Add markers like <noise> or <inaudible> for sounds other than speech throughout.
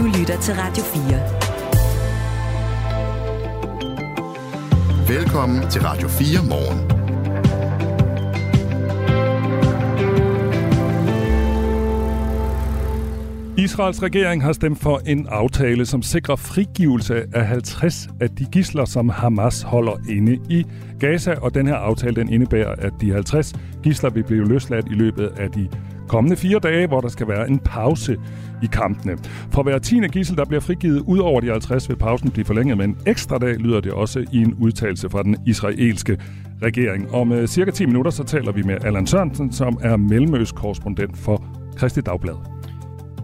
Du lytter til Radio 4. Velkommen til Radio 4 morgen. Israels regering har stemt for en aftale, som sikrer frigivelse af 50 af de gisler, som Hamas holder inde i Gaza. Og den her aftale den indebærer, at de 50 gisler vil blive løsladt i løbet af de kommende fire dage, hvor der skal være en pause i kampene. For hver tiende gissel, der bliver frigivet ud over de 50, vil pausen blive forlænget med en ekstra dag, lyder det også i en udtalelse fra den israelske regering. Om øh, cirka 10 minutter, så taler vi med Allan Sørensen, som er mellemøst-korrespondent for Kristi Dagblad.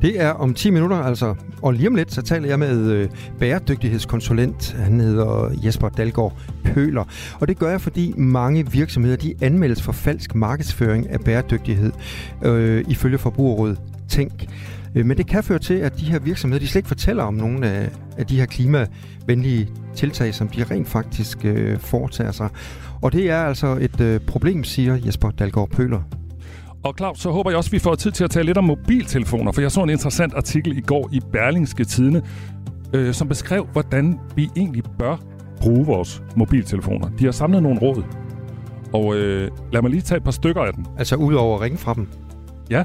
Det er om 10 minutter, altså. Og lige om lidt, så taler jeg med øh, bæredygtighedskonsulent. Han hedder Jesper Dalgaard Pøler. Og det gør jeg, fordi mange virksomheder, de anmeldes for falsk markedsføring af bæredygtighed, øh, ifølge Forbrugerrådet Tænk. Øh, men det kan føre til, at de her virksomheder, de slet ikke fortæller om nogle af, af de her klimavenlige tiltag, som de rent faktisk øh, foretager sig. Og det er altså et øh, problem, siger Jesper Dalgaard Pøler. Og Claus, så håber jeg også, at vi får tid til at tale lidt om mobiltelefoner, for jeg så en interessant artikel i går i Berlingske Tidene, øh, som beskrev, hvordan vi egentlig bør bruge vores mobiltelefoner. De har samlet nogle råd, og øh, lad mig lige tage et par stykker af dem. Altså ud over at ringe fra dem? Ja.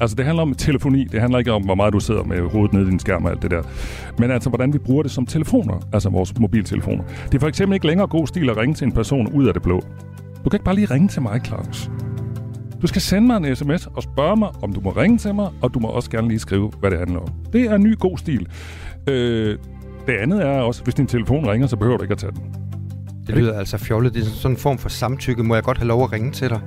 Altså det handler om telefoni, det handler ikke om, hvor meget du sidder med hovedet nede i din skærm og alt det der. Men altså, hvordan vi bruger det som telefoner, altså vores mobiltelefoner. Det er for eksempel ikke længere god stil at ringe til en person ud af det blå. Du kan ikke bare lige ringe til mig, Claus. Du skal sende mig en sms og spørge mig, om du må ringe til mig, og du må også gerne lige skrive, hvad det handler om. Det er en ny god stil. Øh, det andet er også, hvis din telefon ringer, så behøver du ikke at tage den. Det lyder altså fjollet. Det er sådan en form for samtykke. Må jeg godt have lov at ringe til dig?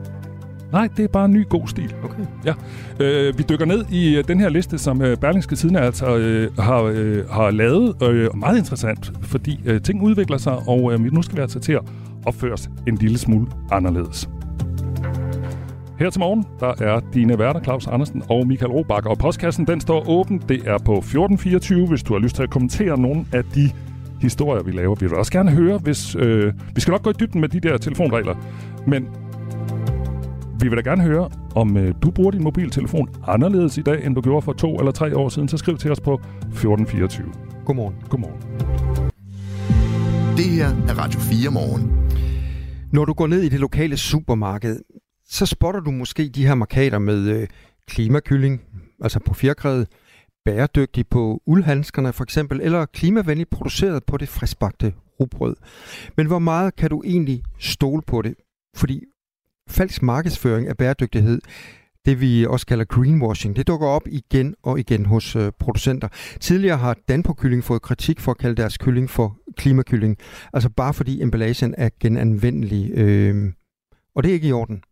Nej, det er bare en ny god stil. Okay. Ja. Øh, vi dykker ned i øh, den her liste, som øh, Berlingske Tidene altså øh, har, øh, har lavet. Øh, meget interessant, fordi øh, ting udvikler sig, og øh, nu skal vi altså til at opføre os en lille smule anderledes. Her til morgen, der er dine værter Claus Andersen og Michael Robakker, og postkassen den står åben. Det er på 1424, hvis du har lyst til at kommentere nogle af de historier, vi laver. Vi vil også gerne høre, hvis... Øh, vi skal nok gå i dybden med de der telefonregler, men vi vil da gerne høre, om øh, du bruger din mobiltelefon anderledes i dag, end du gjorde for to eller tre år siden, så skriv til os på 1424. Godmorgen. Godmorgen. Det her er Radio 4 morgen. Når du går ned i det lokale supermarked, så spotter du måske de her markader med øh, klimakylling, altså på fjerkræet, bæredygtig på uldhandskerne for eksempel, eller klimavenligt produceret på det friskbagte rugbrød. Men hvor meget kan du egentlig stole på det? Fordi falsk markedsføring af bæredygtighed, det vi også kalder greenwashing, det dukker op igen og igen hos øh, producenter. Tidligere har Danpo Kylling fået kritik for at kalde deres kylling for klimakylling, altså bare fordi emballagen er genanvendelig, øh, og det er ikke i orden.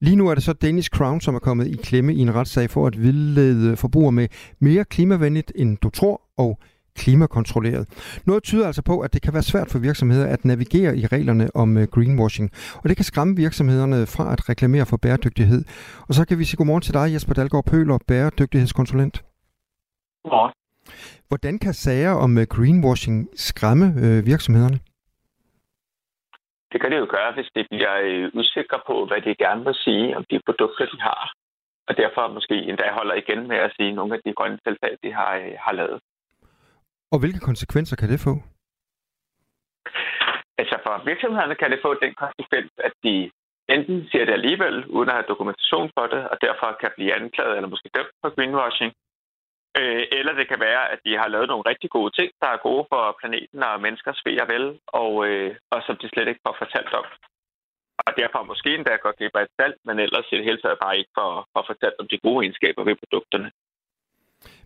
Lige nu er det så Danish Crown, som er kommet i klemme i en retssag for at vildlede forbrugere med mere klimavenligt, end du tror, og klimakontrolleret. Noget tyder altså på, at det kan være svært for virksomheder at navigere i reglerne om øh, greenwashing, og det kan skræmme virksomhederne fra at reklamere for bæredygtighed. Og så kan vi sige godmorgen til dig, Jesper Dalgaard Pøler, bæredygtighedskonsulent. Godmorgen. Hvordan kan sager om øh, greenwashing skræmme øh, virksomhederne? Det kan det jo gøre, hvis det bliver øh, usikre på, hvad de gerne vil sige om de produkter, de har. Og derfor måske endda holder igen med at sige nogle af de grønne tiltag, de har, øh, har lavet. Og hvilke konsekvenser kan det få? Altså for virksomhederne kan det få den konsekvens, at de enten siger det alligevel, uden at have dokumentation for det, og derfor kan blive anklaget eller måske dømt for greenwashing, Øh, eller det kan være, at de har lavet nogle rigtig gode ting, der er gode for planeten og menneskers ved og vel, og, øh, og som de slet ikke får fortalt om. Og derfor måske endda godt glip af et salg, men ellers i det hele taget bare ikke for, for fortalt om de gode egenskaber ved produkterne.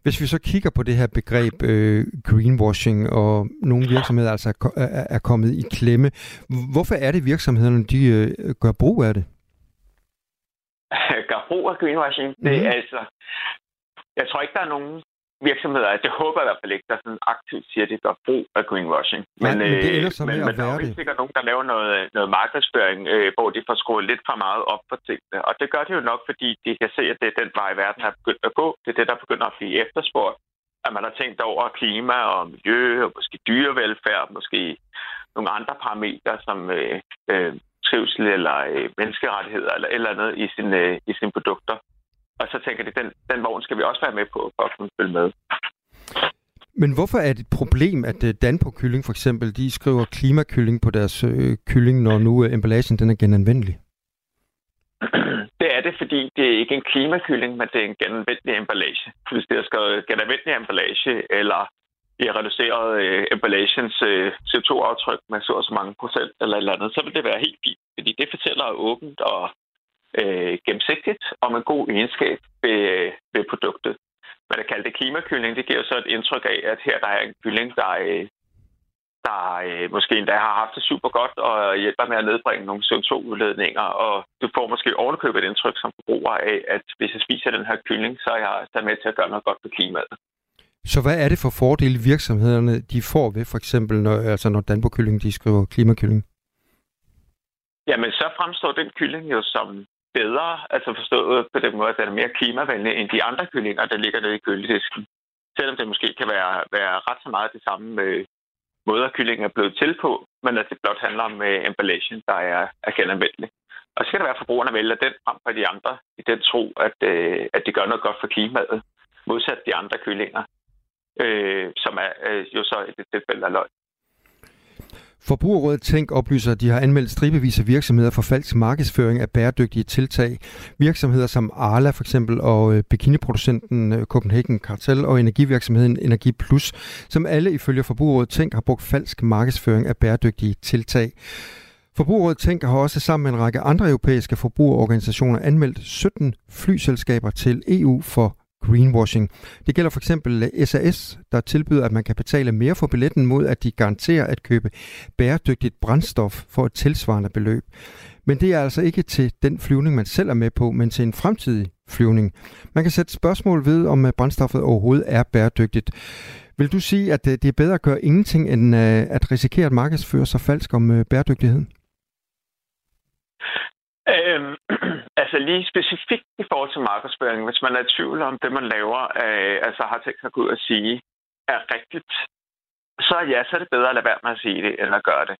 Hvis vi så kigger på det her begreb øh, greenwashing, og nogle virksomheder altså er, er kommet i klemme, hvorfor er det virksomhederne, de øh, gør brug af det? <laughs> gør brug af greenwashing? Mm. Det er mhm. altså... Jeg tror ikke, der er nogen virksomheder, det håber jeg i hvert fald ikke, der sådan aktivt siger, at de gør brug af greenwashing. Men, Nej, men det ender så men, men der er sikkert nogen, der laver noget, noget markedsføring, øh, hvor de får skruet lidt for meget op for tingene. Og det gør det jo nok, fordi de kan se, at det er den vej, verden er begyndt at gå. Det er det, der begynder at blive efterspurgt. At man har tænkt over klima og miljø og måske dyrevelfærd, måske nogle andre parametre, som øh, øh, trivsel eller øh, menneskerettigheder eller eller andet i sine, øh, i sine produkter. Og så tænker de, den, den vogn skal vi også være med på, for at kunne følge med. Men hvorfor er det et problem, at øh, Danpo Kylling for eksempel, de skriver klimakylling på deres øh, kylling, når nu øh, emballagen den er genanvendelig? <clears throat> Det er det, fordi det er ikke en klimakylling, men det er en genanvendelig emballage. Hvis det er skrevet genanvendelig emballage, eller vi har reduceret øh, emballagens øh, CO2-aftryk med så og så mange procent eller et eller andet, så vil det være helt fint, fordi det fortæller åbent og øh, gennemsigtigt om en god egenskab ved, ved produktet. Hvad kalder det klimakylling, det giver så et indtryk af, at her der er en kylling, der, øh, der øh, måske endda har haft det super godt og hjælper med at nedbringe nogle CO2-udledninger. Og du får måske ovenikøbet et indtryk som forbruger af, at hvis jeg spiser den her kylling, så er jeg der med til at gøre noget godt for klimaet. Så hvad er det for fordele virksomhederne de får ved for eksempel, når, altså når Danbo Kylling de skriver klimakylling? Jamen, så fremstår den kylling jo som bedre, altså forstået på den måde, at den er mere klimavenlig end de andre kyllinger, der ligger nede i køledisken. Selvom det måske kan være, være ret så meget det samme med måder, kyllingen er blevet til på, men at det blot handler om uh, der er, er genanvendelig. Og så kan det være, at forbrugerne vælger den frem for de andre, i den tro, at, uh, at det gør noget godt for klimaet, modsat de andre kyllinger, øh, som er øh, jo så i det tilfælde af løgn. Forbrugerrådet Tænk oplyser, at de har anmeldt stribevis af virksomheder for falsk markedsføring af bæredygtige tiltag. Virksomheder som Arla for eksempel og øh, bikiniproducenten øh, Copenhagen Cartel og energivirksomheden Energi Plus, som alle ifølge Forbrugerrådet Tænk har brugt falsk markedsføring af bæredygtige tiltag. Forbrugerrådet Tænk har også sammen med en række andre europæiske forbrugerorganisationer anmeldt 17 flyselskaber til EU for greenwashing. Det gælder for eksempel SAS, der tilbyder, at man kan betale mere for billetten mod, at de garanterer at købe bæredygtigt brændstof for et tilsvarende beløb. Men det er altså ikke til den flyvning, man selv er med på, men til en fremtidig flyvning. Man kan sætte spørgsmål ved, om øh, brændstoffet overhovedet er bæredygtigt. Vil du sige, at øh, det er bedre at gøre ingenting, end øh, at risikere at markedsføre sig falsk om bæredygtigheden? Øhm, altså lige specifikt i forhold til markedsføring, hvis man er i tvivl om det, man laver, øh, altså har tænkt sig at gå ud og sige, er rigtigt, så ja, så er det bedre at lade være med at sige det, end at gøre det.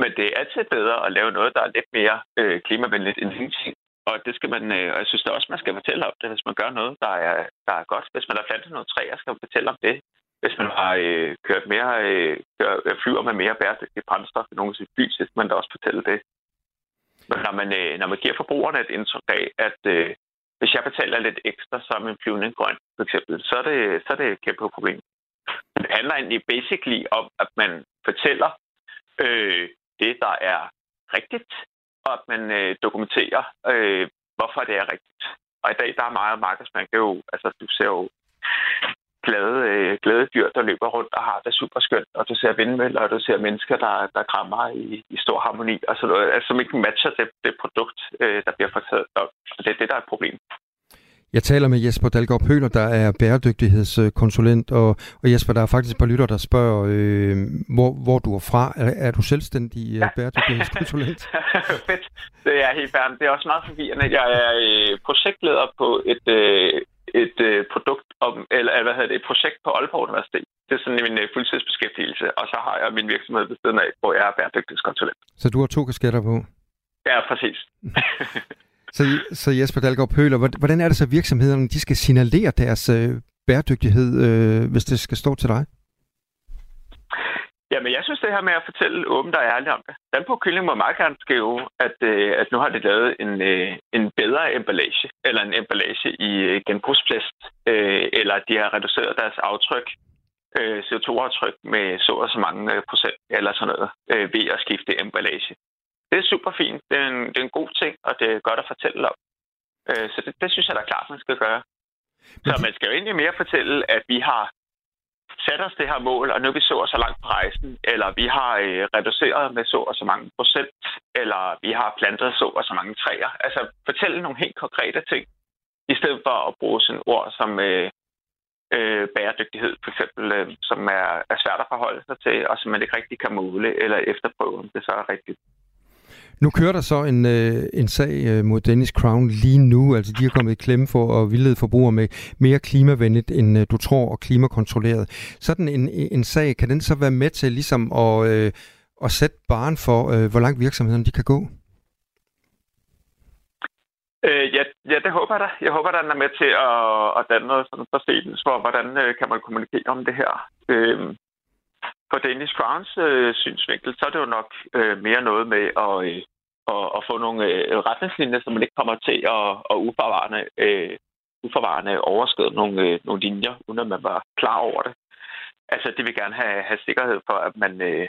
Men det er altid bedre at lave noget, der er lidt mere øh, klimavenligt end ingenting. Og det skal man, øh, og jeg synes da også, man skal fortælle om det, hvis man gør noget, der er, der er godt. Hvis man har plantet nogle træer, skal man fortælle om det. Hvis man har øh, kørt mere, øh, kørt, flyver med mere bæredygtige brændstof i nogle af sit fly, så skal man da også fortælle det. Men når man, øh, når man giver forbrugerne et indtryk af, at øh, hvis jeg betaler lidt ekstra, så er min flyvning grøn, for eksempel, så er det, så er det et kæmpe problem. Det handler egentlig basically om, at man fortæller øh, det, der er rigtigt, og at man øh, dokumenterer, øh, hvorfor det er rigtigt. Og i dag, der er meget markedsføring. Det er jo, altså, du ser jo glade, øh, glade dyr, der løber rundt og har det super skønt, og du ser vindmøller, og du ser mennesker, der, der krammer i, i stor harmoni, og så noget, altså, som ikke matcher det, det produkt, øh, der bliver fortalt. Og det er det, der er et problem. Jeg taler med Jesper Dalgaard Pøler, der er bæredygtighedskonsulent, og, og Jesper, der er faktisk et par lytter, der spørger, øh, hvor, hvor du er fra. Er, er du selvstændig øh, ja. bæredygtighedskonsulent? <laughs> Fedt. Det er helt færdigt. Det er også meget forvirrende. Jeg er øh, projektleder på et, øh, et øh, produkt, om, eller hvad hedder det, et projekt på Aalborg Universitet. Det er sådan min øh, fuldtidsbeskæftigelse, og så har jeg min virksomhed ved siden af, hvor jeg er bæredygtighedskonsulent. Så du har to kasketter på? Ja, præcis. <laughs> så, så Jesper Dalgaard Pøler, hvordan er det så virksomhederne, de skal signalere deres øh, bæredygtighed, øh, hvis det skal stå til dig? Jamen, jeg synes det her med at fortælle åbent og ærligt om det. Den på Kylling må meget gerne skrive, at, øh, at nu har de lavet en, øh, en bedre emballage, eller en emballage i øh, genbrugsplast, øh, eller at de har reduceret deres aftryk, øh, CO2-aftryk med så og så mange øh, procent, eller sådan noget, øh, ved at skifte emballage. Det er super fint. Det er, en, det er en god ting, og det er godt at fortælle om. Øh, så det, det synes jeg da klart, man skal gøre. Så man skal jo egentlig mere fortælle, at vi har sat os det her mål, og nu er vi så så langt på rejsen, eller vi har øh, reduceret med så og så mange procent, eller vi har plantet så og så mange træer. Altså fortælle nogle helt konkrete ting, i stedet for at bruge sådan ord som øh, øh, bæredygtighed, for eksempel, øh, som er, er svært at forholde sig til, og som man ikke rigtig kan måle eller efterprøve, om det så er rigtigt. Nu kører der så en, øh, en sag øh, mod Dennis Crown lige nu. Altså, de har kommet i klemme for at vildlede forbrugere med mere klimavenligt, end øh, du tror, og klimakontrolleret. Sådan en, en sag, kan den så være med til ligesom at, øh, at sætte barn for, øh, hvor langt virksomhederne de kan gå? Øh, ja, ja, det håber jeg da. Jeg håber, at den er med til at, at danne noget sådan præcedens for, hvordan øh, kan man kommunikere om det her. Øh, på Danish Crowns øh, synsvinkel, så er det jo nok øh, mere noget med at, øh, at, at få nogle øh, retningslinjer, så man ikke kommer til at, at uforvarende, øh, uforvarende overskride nogle, øh, nogle linjer, uden at man var klar over det. Altså, det vil gerne have, have sikkerhed for, at man, øh,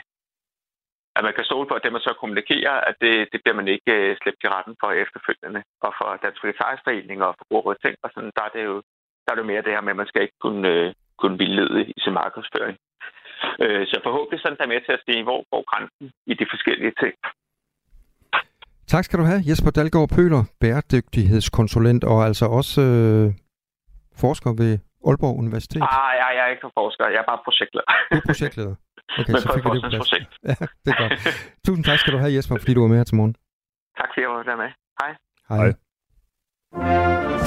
at man kan stole på, at det, man så kommunikerer, at det, det bliver man ikke øh, slæbt i retten for efterfølgende. Og for Dansk Vegetarisk og for Forbrugerrådet Ting, og sådan, der er det jo der er det mere det her med, at man skal ikke kunne, øh, kunne vildlede i sin markedsføring. Øh, så forhåbentlig sådan der er med til at sige, hvor går grænsen i de forskellige ting. Tak skal du have, Jesper Dalgaard Pøler, bæredygtighedskonsulent og altså også øh, forsker ved Aalborg Universitet. Ah, jeg, jeg er ikke forsker, jeg er bare projektleder. Du er projektleder. Okay, Men så fik det på plads. Ja, det er godt. Tusind tak skal du have, Jesper, fordi du var med her til morgen. Tak fordi jeg var med. Hej. Hej. Hej.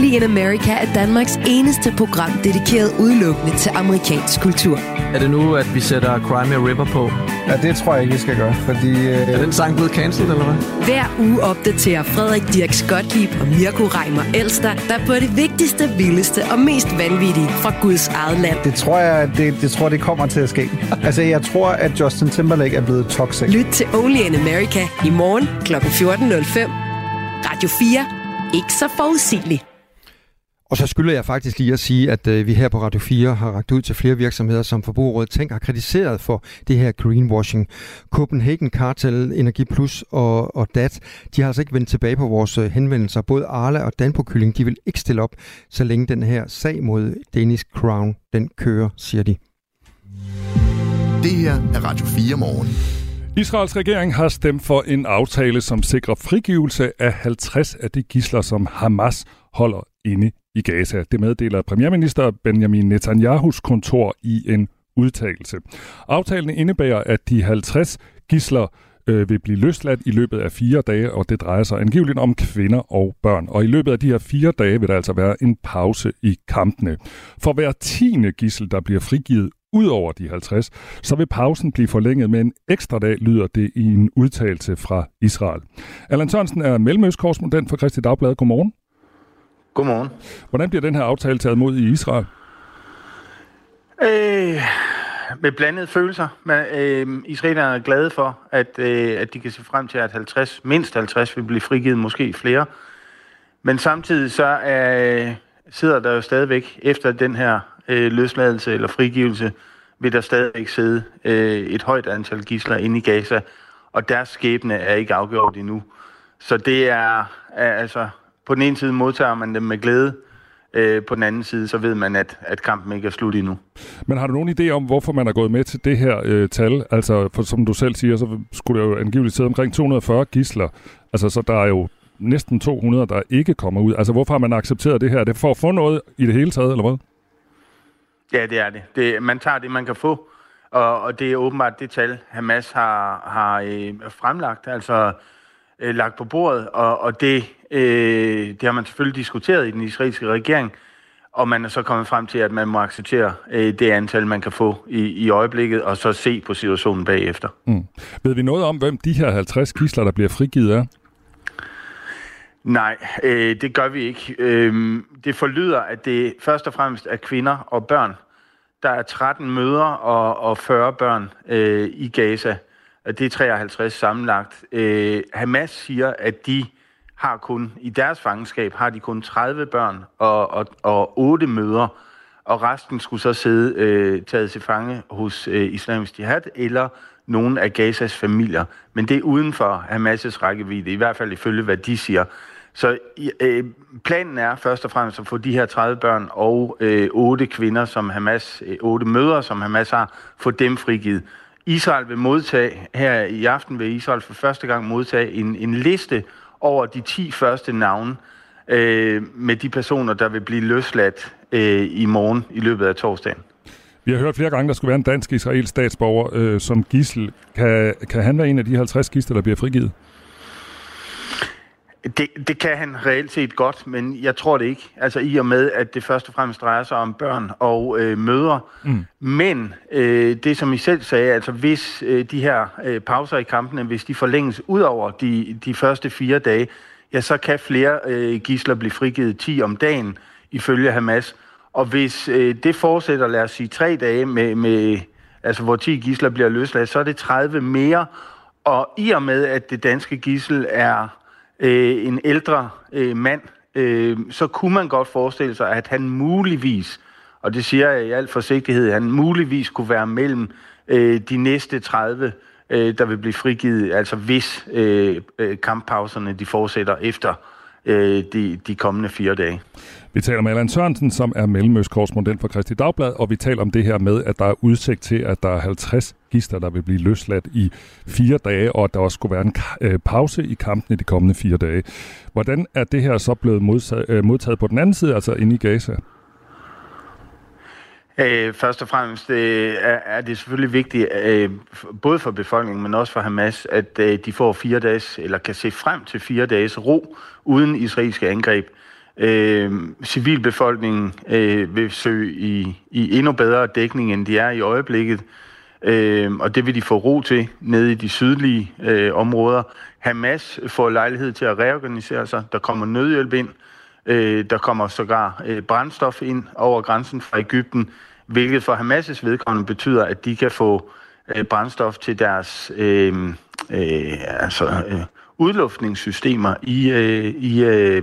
Only in America er Danmarks eneste program dedikeret udelukkende til amerikansk kultur. Er det nu, at vi sætter Crime River på? Ja, det tror jeg ikke, vi skal gøre, fordi... Øh... Er den sang blevet cancelled, eller hvad? Hver uge opdaterer Frederik Dirk Skotlib og Mirko Reimer Elster, der på det vigtigste, vildeste og mest vanvittige fra Guds eget land. Det tror jeg, det, det, tror, det kommer til at ske. altså, jeg tror, at Justin Timberlake er blevet toxic. Lyt til Only in America i morgen kl. 14.05. Radio 4. Ikke så forudsigeligt. Og så skylder jeg faktisk lige at sige, at øh, vi her på Radio 4 har ragt ud til flere virksomheder, som Forbrugerrådet Tænk har kritiseret for det her greenwashing. Copenhagen Cartel, Energi Plus og, og DAT, de har altså ikke vendt tilbage på vores øh, henvendelser. Både Arla og Danpo Kylling, de vil ikke stille op, så længe den her sag mod Danish Crown, den kører, siger de. Det her er Radio 4 morgen. Israels regering har stemt for en aftale, som sikrer frigivelse af 50 af de gisler, som Hamas holder inde i Gaza. Det meddeler premierminister Benjamin Netanyahus kontor i en udtalelse. Aftalen indebærer, at de 50 gisler øh, vil blive løsladt i løbet af fire dage, og det drejer sig angiveligt om kvinder og børn. Og i løbet af de her fire dage vil der altså være en pause i kampene. For hver tiende gissel, der bliver frigivet ud over de 50, så vil pausen blive forlænget med en ekstra dag, lyder det i en udtalelse fra Israel. Allan Sørensen er mellemøstkorrespondent for Kristi Dagblad. Godmorgen. Godmorgen. Hvordan bliver den her aftale taget mod i Israel? Øh, med blandede følelser. Men, øh, israelerne er glade for, at, øh, at de kan se frem til, at 50, mindst 50 vil blive frigivet, måske flere. Men samtidig så øh, sidder der jo stadigvæk, efter den her øh, løsladelse eller frigivelse, vil der stadigvæk sidde øh, et højt antal gisler inde i Gaza, og deres skæbne er ikke afgjort endnu. Så det er, er altså på den ene side modtager man dem med glæde, øh, på den anden side, så ved man, at, at kampen ikke er slut endnu. Men har du nogen idé om, hvorfor man er gået med til det her øh, tal? Altså, for, som du selv siger, så skulle der jo angiveligt sidde omkring 240 gisler. Altså, så der er jo næsten 200, der ikke kommer ud. Altså, hvorfor har man accepteret det her? Er det for at få noget i det hele taget, eller hvad? Ja, det er det. det man tager det, man kan få, og, og det er åbenbart det tal, Hamas har, har øh, fremlagt. Altså, øh, lagt på bordet, og, og det, øh, det har man selvfølgelig diskuteret i den israelske regering, og man er så kommet frem til, at man må acceptere øh, det antal, man kan få i, i øjeblikket, og så se på situationen bagefter. Mm. Ved vi noget om, hvem de her 50 kisler, der bliver frigivet er? Nej, øh, det gør vi ikke. Øh, det forlyder, at det først og fremmest er kvinder og børn. Der er 13 mødre og, og 40 børn øh, i Gaza. Det er 53 sammenlagt. Øh, Hamas siger, at de har kun, i deres fangenskab, har de kun 30 børn og, og, og 8 møder, og resten skulle så sidde øh, taget til fange hos øh, Islamisk Jihad eller nogen af Gazas familier. Men det er uden for Hamas' rækkevidde, i hvert fald ifølge hvad de siger. Så øh, planen er først og fremmest at få de her 30 børn og øh, 8 kvinder, som Hamas, øh, 8 mødre, som Hamas har, få dem frigivet. Israel vil modtage, her i aften vil Israel for første gang modtage en, en liste over de 10 første navne øh, med de personer, der vil blive løsladt øh, i morgen i løbet af torsdagen. Vi har hørt flere gange, der skulle være en dansk-israelsk statsborger øh, som gissel. Kan, kan han være en af de 50 gidsler, der bliver frigivet? Det, det kan han reelt set godt, men jeg tror det ikke. Altså i og med, at det først og fremmest drejer sig om børn og øh, mødre. Mm. Men øh, det, som I selv sagde, altså hvis øh, de her øh, pauser i kampene, hvis de forlænges ud over de, de første fire dage, ja, så kan flere øh, gisler blive frigivet 10 om dagen, ifølge Hamas. Og hvis øh, det fortsætter, lad os sige, tre dage, med, med, altså hvor 10 gisler bliver løsladt, så er det 30 mere. Og i og med, at det danske gissel er øh, en ældre øh, mand, øh, så kunne man godt forestille sig, at han muligvis, og det siger jeg i al forsigtighed, han muligvis kunne være mellem øh, de næste 30 øh, der vil blive frigivet, altså hvis øh, øh kamppauserne de fortsætter efter øh, de, de kommende fire dage. Vi taler med Allan Sørensen, som er mellemøstkorrespondent for Kristi Dagblad, og vi taler om det her med, at der er udsigt til, at der er 50 gister, der vil blive løsladt i fire dage, og at der også skulle være en øh, pause i kampen i de kommende fire dage. Hvordan er det her så blevet modtaget, øh, modtaget på den anden side, altså inde i Gaza? Øh, først og fremmest øh, er, er det selvfølgelig vigtigt, øh, både for befolkningen, men også for Hamas, at øh, de får fire dages, eller kan se frem til fire dages ro uden israelske angreb. Øh, civilbefolkningen øh, vil søge i, i endnu bedre dækning, end de er i øjeblikket, øh, og det vil de få ro til nede i de sydlige øh, områder. Hamas får lejlighed til at reorganisere sig. Der kommer nødhjælp ind. Øh, der kommer sågar øh, brændstof ind over grænsen fra Ægypten hvilket for Hamas' vedkommende betyder, at de kan få øh, brændstof til deres øh, øh, altså, øh, udluftningssystemer i, øh, i, øh,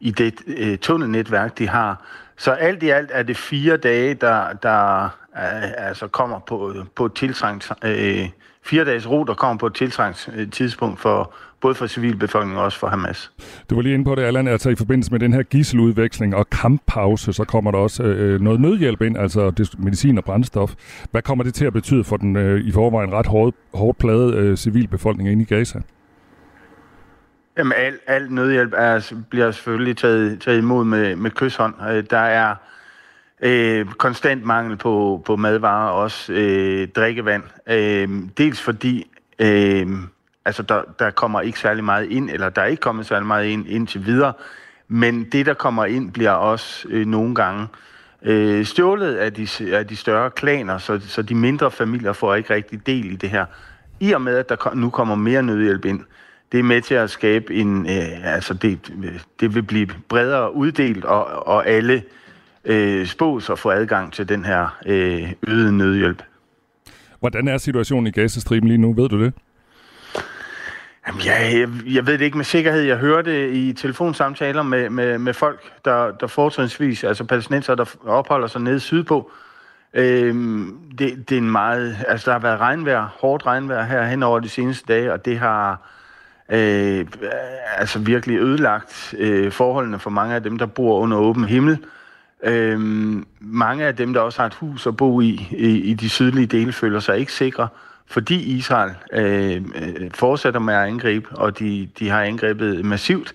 i det øh, tunnelnetværk, de har. Så alt i alt er det fire dage, der, der øh, altså kommer på, på et tiltrængt, øh, fire dages ro, der kommer på et tiltrængt øh, tidspunkt for, både for civilbefolkningen og også for Hamas. Du var lige inde på det, Allan, altså i forbindelse med den her gisseludveksling og kamppause, så kommer der også øh, noget nødhjælp ind, altså medicin og brændstof. Hvad kommer det til at betyde for den øh, i forvejen ret hårdt, hårdt plade øh, civilbefolkning inde i Gaza? Jamen, al, al nødhjælp er, bliver selvfølgelig taget, taget imod med, med kysshånd. Øh, der er øh, konstant mangel på, på madvarer og også øh, drikkevand. Øh, dels fordi øh, Altså, der, der kommer ikke særlig meget ind, eller der er ikke kommet særlig meget ind indtil videre, men det, der kommer ind, bliver også øh, nogle gange øh, stjålet af de, af de større klaner, så, så de mindre familier får ikke rigtig del i det her. I og med, at der nu kommer mere nødhjælp ind, det er med til at skabe en, øh, altså det, det vil blive bredere uddelt, og, og alle øh, spås at få adgang til den her øh, øgede nødhjælp. Hvordan er situationen i Gazastriben lige nu? Ved du det? Jamen, jeg, jeg, jeg ved det ikke med sikkerhed. Jeg hører det i telefonsamtaler med, med, med folk, der, der fortrinsvis, altså palæstinenser, der opholder sig nede sydpå. Øhm, det, det er en meget, altså der har været regnvejr, hårdt regnvejr her hen over de seneste dage, og det har øh, altså virkelig ødelagt øh, forholdene for mange af dem, der bor under åben himmel. Øhm, mange af dem, der også har et hus at bo i, i, i de sydlige dele, føler sig ikke sikre fordi Israel øh, øh, fortsætter med at angribe, og de, de har angrebet massivt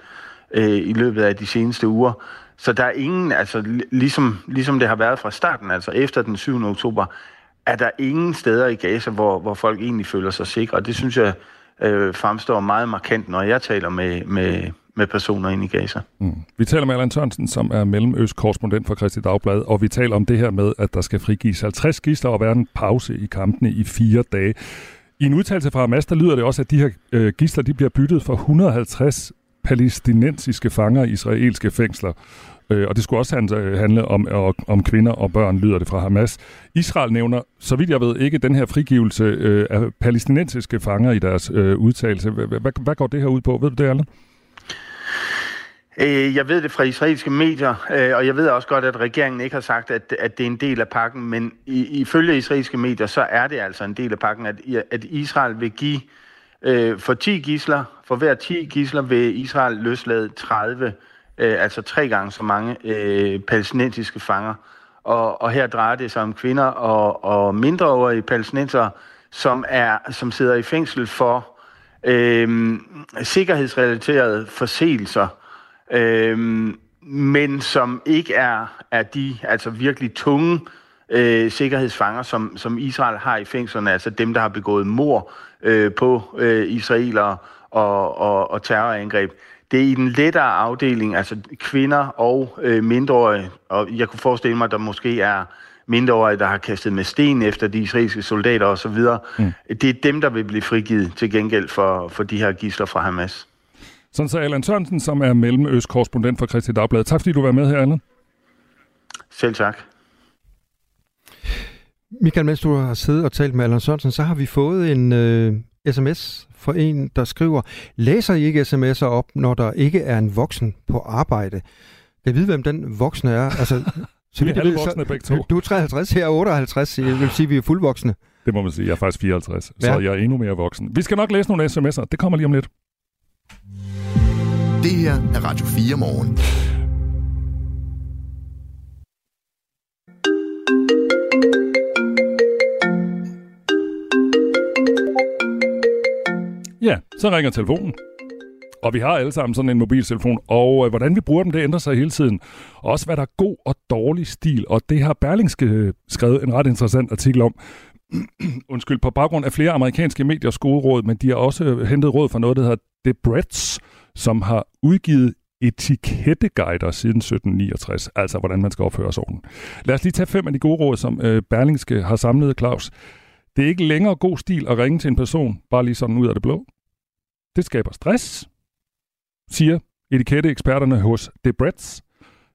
øh, i løbet af de seneste uger. Så der er ingen, altså ligesom, ligesom det har været fra starten, altså efter den 7. oktober, er der ingen steder i Gaza, hvor, hvor folk egentlig føler sig sikre. Og det synes jeg øh, fremstår meget markant, når jeg taler med, med, med personer ind i Gaza. Mm. Vi taler med Allan Sørensen, som er mellemøst-korrespondent for Christi Dagblad, og vi taler om det her med, at der skal frigives 50 gidsler og være en pause i kampene i fire dage. I en udtalelse fra Hamas, der lyder det også, at de her øh, gidsler de bliver byttet for 150 palæstinensiske fanger i israelske fængsler. Øh, og det skulle også handle øh, om, om kvinder og børn, lyder det fra Hamas. Israel nævner, så vidt jeg ved, ikke den her frigivelse øh, af palæstinensiske fanger i deres øh, udtalelse. Hvad, hvad går det her ud på? Ved du det, Allan? Øh, jeg ved det fra israelske medier, øh, og jeg ved også godt, at regeringen ikke har sagt, at, at det er en del af pakken, men ifølge israelske medier, så er det altså en del af pakken, at, at Israel vil give øh, for 10 gisler, for hver 10 gisler vil Israel løslade 30, øh, altså tre gange så mange palæstinensiske fanger. Og, og her drejer det sig om kvinder og, og mindreårige palæstinenser, som, er, som sidder i fængsel for øh, sikkerhedsrelaterede forseelser, øh, men som ikke er, er de altså virkelig tunge øh, sikkerhedsfanger, som, som Israel har i fængslerne, altså dem, der har begået mor øh, på øh, israelere og, og, og terrorangreb. det er i den lettere afdeling, altså kvinder og øh, mindreårige, og jeg kunne forestille mig, at der måske er mindreårige, der har kastet med sten efter de israelske soldater osv. Mm. Det er dem, der vil blive frigivet til gengæld for, for de her gisler fra Hamas. Sådan så Allan Sørensen, som er mellemøstkorrespondent for Christi Dagblad. Tak fordi du var med her, Allan. Selv tak. Michael, mens du har siddet og talt med Allan Sørensen, så har vi fået en øh, sms fra en, der skriver, læser I ikke sms'er op, når der ikke er en voksen på arbejde? Jeg ved, hvem den voksne er. Altså, <laughs> så vi er alle voksne begge to. Du er 53, her er 58, jeg vil sige, at vi er fuldvoksne. Det må man sige. Jeg er faktisk 54, ja. så jeg er endnu mere voksen. Vi skal nok læse nogle sms'er. Det kommer lige om lidt. Det her er Radio 4 morgen. Ja, så ringer telefonen. Og vi har alle sammen sådan en mobiltelefon, og øh, hvordan vi bruger dem, det ændrer sig hele tiden. Også hvad der er god og dårlig stil, og det har Berlingske øh, skrevet en ret interessant artikel om. <clears throat> Undskyld, på baggrund af flere amerikanske mediers gode råd, men de har også øh, hentet råd fra noget, der hedder The Brett's, som har udgivet etiketteguider siden 1769, altså hvordan man skal opføre sig ordentligt. Lad os lige tage fem af de gode råd, som øh, Berlingske har samlet, Claus. Det er ikke længere god stil at ringe til en person, bare lige sådan ud af det blå. Det skaber stress, siger etiketteeksperterne hos Debretz.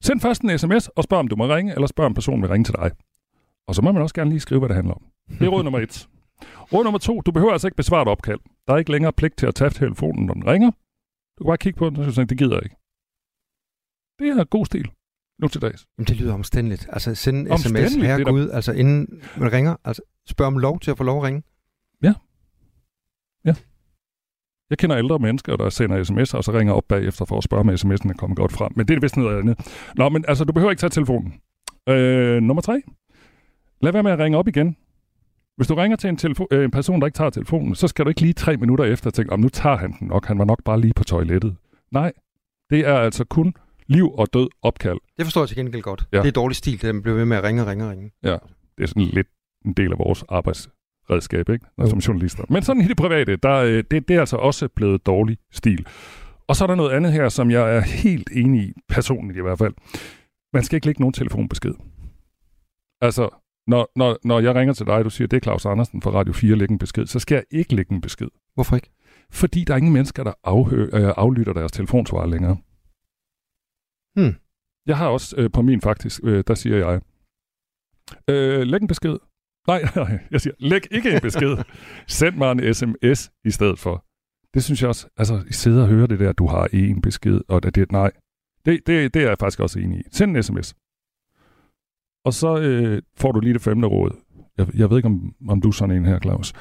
Send først en sms og spørg, om du må ringe, eller spørg, om personen vil ringe til dig. Og så må man også gerne lige skrive, hvad det handler om. Det er råd nummer et. Råd nummer to. Du behøver altså ikke besvare et opkald. Der er ikke længere pligt til at tage telefonen, når den ringer. Du kan bare kigge på den, og så det gider jeg ikke. Det er god stil nu til dags. Jamen, det lyder omstændeligt. Altså send en sms herregud, der... altså inden man ringer. Altså spørg om lov til at få lov at ringe. Ja. Ja. Jeg kender ældre mennesker, der sender sms'er, og så ringer op bagefter for at spørge, om sms'en er kommet godt frem. Men det er vist noget andet. Nå, men altså, du behøver ikke tage telefonen. Øh, nummer tre. Lad være med at ringe op igen. Hvis du ringer til en, telefo- øh, en person, der ikke tager telefonen, så skal du ikke lige tre minutter efter tænke, om nu tager han den nok. Han var nok bare lige på toilettet. Nej, det er altså kun liv og død opkald. Det forstår jeg til gengæld godt. Ja. Det er dårlig stil, det man bliver ved med at ringe og ringe og ringe. Ja, det er sådan lidt en del af vores arbejdsredskab, ikke? Når, som journalister. Men sådan i det private, der, øh, det, det er altså også blevet dårlig stil. Og så er der noget andet her, som jeg er helt enig i, personligt i hvert fald. Man skal ikke lægge nogen telefonbesked. Altså, når, når, når jeg ringer til dig, du siger, det er Claus Andersen fra Radio 4, lægge en besked, så skal jeg ikke lægge en besked. Hvorfor ikke? Fordi der er ingen mennesker, der afhø- øh, aflytter deres telefonsvar længere. Hmm. Jeg har også øh, på min faktisk, øh, der siger jeg, øh, læg en besked. Nej, <laughs> nej, jeg siger, læg ikke en besked. Send mig en sms i stedet for. Det synes jeg også, altså, I sidder og hører det der, du har en besked, og det, det nej. Det, det, det er jeg faktisk også enig i. Send en sms. Og så øh, får du lige det femte råd. Jeg, jeg ved ikke, om, om du er sådan en her, Claus.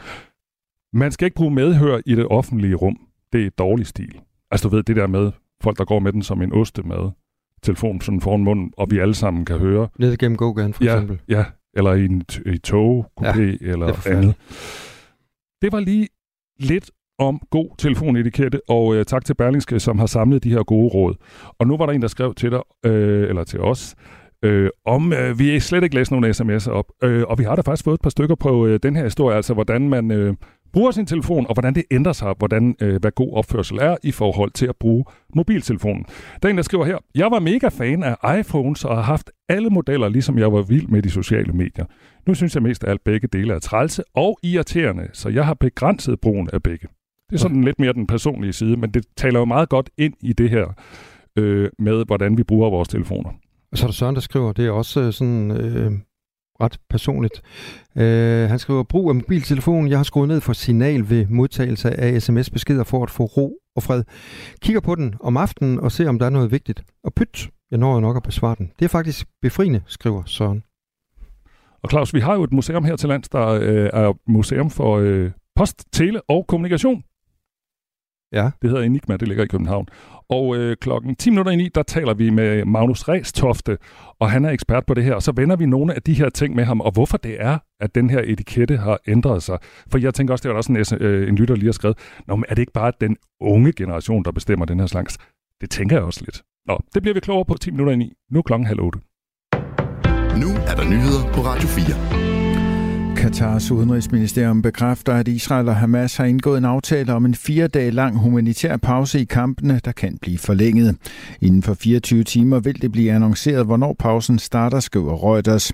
Man skal ikke bruge medhør i det offentlige rum. Det er dårlig stil. Altså du ved, det der med folk, der går med den som en ostemad. Telefonen sådan foran munden, og vi alle sammen kan høre. Nede gennem gågaden for ja, eksempel. Ja, eller i, en, i tog, ja, eller det andet. Det var lige lidt om god telefonetikette, og øh, tak til Berlingske, som har samlet de her gode råd. Og nu var der en, der skrev til dig, øh, eller til os, øh, om øh, vi slet ikke læst nogle sms'er op. Øh, og vi har da faktisk fået et par stykker på øh, den her historie, altså hvordan man øh, bruger sin telefon, og hvordan det ændrer sig, hvordan øh, hvad god opførsel er i forhold til at bruge mobiltelefonen. Der er en, der skriver her, jeg var mega fan af iPhones og har haft alle modeller, ligesom jeg var vild med de sociale medier. Nu synes jeg mest af alt begge dele er trælse og irriterende, så jeg har begrænset brugen af begge. Det er sådan lidt mere den personlige side, men det taler jo meget godt ind i det her øh, med, hvordan vi bruger vores telefoner. Og så er der Søren, der skriver, det er også øh, sådan øh, ret personligt. Øh, han skriver, brug af mobiltelefon. Jeg har skruet ned for signal ved modtagelse af sms-beskeder for at få ro og fred. Kigger på den om aftenen og ser, om der er noget vigtigt. Og pyt, jeg når nok at besvare den. Det er faktisk befriende, skriver Søren. Og Claus, vi har jo et museum her til lands, der øh, er museum for øh, post, tele og kommunikation. Ja. Det hedder Enigma, det ligger i København. Og øh, klokken 10 minutter i der taler vi med Magnus Ræstofte, og han er ekspert på det her. Og så vender vi nogle af de her ting med ham, og hvorfor det er, at den her etikette har ændret sig. For jeg tænker også, det var også en, øh, en lytter lige har skrevet, Nå, men er det ikke bare den unge generation, der bestemmer den her slags? Det tænker jeg også lidt. Nå, det bliver vi klogere på 10 minutter i Nu er klokken halv 8. Nu er der nyheder på Radio 4. Katars udenrigsministerium bekræfter, at Israel og Hamas har indgået en aftale om en fire dage lang humanitær pause i kampene, der kan blive forlænget. Inden for 24 timer vil det blive annonceret, hvornår pausen starter, skriver Reuters.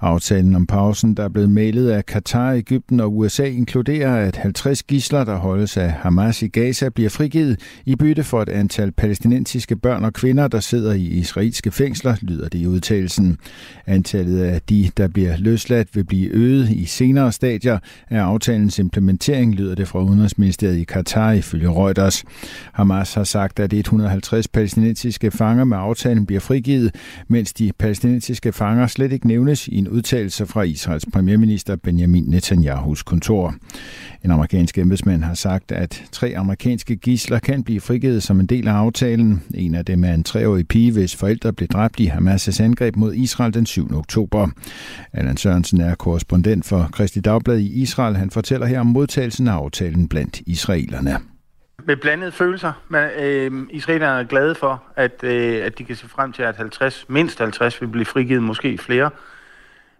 Aftalen om pausen, der er blevet mailet af Katar, Ægypten og USA, inkluderer, at 50 gisler, der holdes af Hamas i Gaza, bliver frigivet i bytte for et antal palæstinensiske børn og kvinder, der sidder i israelske fængsler, lyder det i udtalelsen. Antallet af de, der bliver løsladt, vil blive øget i senere stadier af aftalens implementering, lyder det fra Udenrigsministeriet i Katar ifølge Reuters. Hamas har sagt, at 150 palæstinensiske fanger med aftalen bliver frigivet, mens de palæstinensiske fanger slet ikke nævnes i en udtalelse fra Israels premierminister Benjamin Netanyahus kontor. En amerikansk embedsmand har sagt, at tre amerikanske gisler kan blive frigivet som en del af aftalen. En af dem er en treårig pige, hvis forældre blev dræbt i Hamas' angreb mod Israel den 7. oktober. Allan Sørensen er korrespondent for Kristi Dagblad i Israel. Han fortæller her om modtagelsen af aftalen blandt israelerne. Med blandede følelser. Men, øh, israelerne er glade for, at, øh, at de kan se frem til, at 50, mindst 50 vil blive frigivet, måske flere.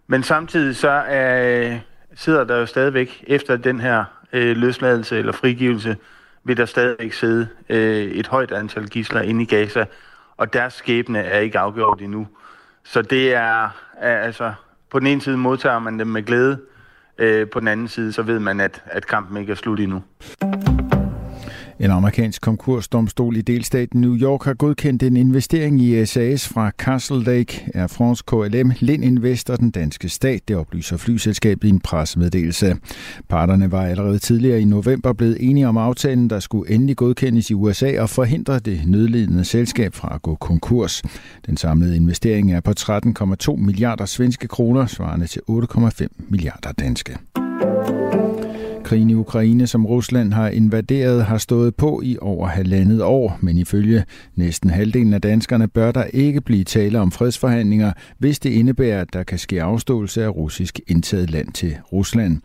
Men samtidig så er, øh, sidder der jo stadigvæk efter den her øh, løsladelse eller frigivelse, vil der stadigvæk sidde øh, et højt antal gisler inde i Gaza, og deres skæbne er ikke afgjort endnu. Så det er, er altså, på den ene side modtager man dem med glæde, øh, på den anden side så ved man, at, at kampen ikke er slut endnu. En amerikansk konkursdomstol i delstaten New York har godkendt en investering i SAS fra Castle Lake, Air France KLM, Lind Invest og den danske stat, det oplyser flyselskabet i en pressemeddelelse. Parterne var allerede tidligere i november blevet enige om aftalen, der skulle endelig godkendes i USA og forhindre det nødlidende selskab fra at gå konkurs. Den samlede investering er på 13,2 milliarder svenske kroner, svarende til 8,5 milliarder danske. Krigen i Ukraine, som Rusland har invaderet, har stået på i over halvandet år, men ifølge næsten halvdelen af danskerne bør der ikke blive tale om fredsforhandlinger, hvis det indebærer, at der kan ske afståelse af russisk indtaget land til Rusland.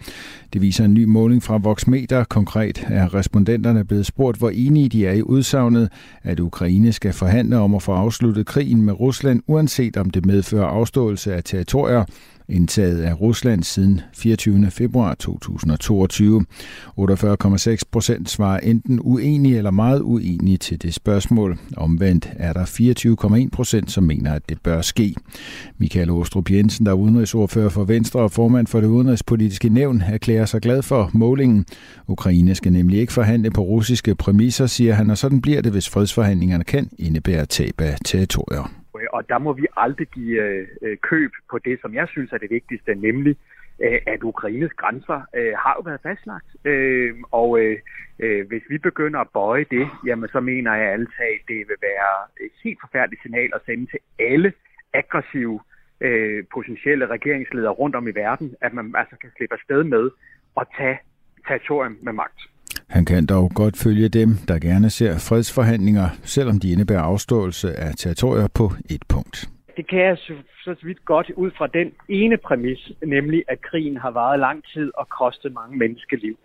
Det viser en ny måling fra Voxmeter. Konkret er respondenterne blevet spurgt, hvor enige de er i udsagnet, at Ukraine skal forhandle om at få afsluttet krigen med Rusland, uanset om det medfører afståelse af territorier, indtaget af Rusland siden 24. februar 2022. 48,6 procent svarer enten uenige eller meget uenige til det spørgsmål. Omvendt er der 24,1 procent, som mener, at det bør ske. Michael Åstrup Jensen, der er udenrigsordfører for Venstre og formand for det udenrigspolitiske nævn, erklærer sig glad for målingen. Ukraine skal nemlig ikke forhandle på russiske præmisser, siger han, og sådan bliver det, hvis fredsforhandlingerne kan indebære tab af territorier. Øh, og der må vi aldrig give øh, øh, køb på det, som jeg synes er det vigtigste, nemlig øh, at Ukraines grænser øh, har jo været fastlagt. Øh, og øh, øh, hvis vi begynder at bøje det, jamen så mener jeg altid, at det vil være et helt forfærdeligt signal at sende til alle aggressive øh, potentielle regeringsledere rundt om i verden, at man altså kan slippe afsted med at tage territorium med magt. Han kan dog godt følge dem, der gerne ser fredsforhandlinger, selvom de indebærer afståelse af territorier på et punkt. Det kan jeg så, så vidt godt ud fra den ene præmis, nemlig at krigen har varet lang tid og kostet mange menneskeliv.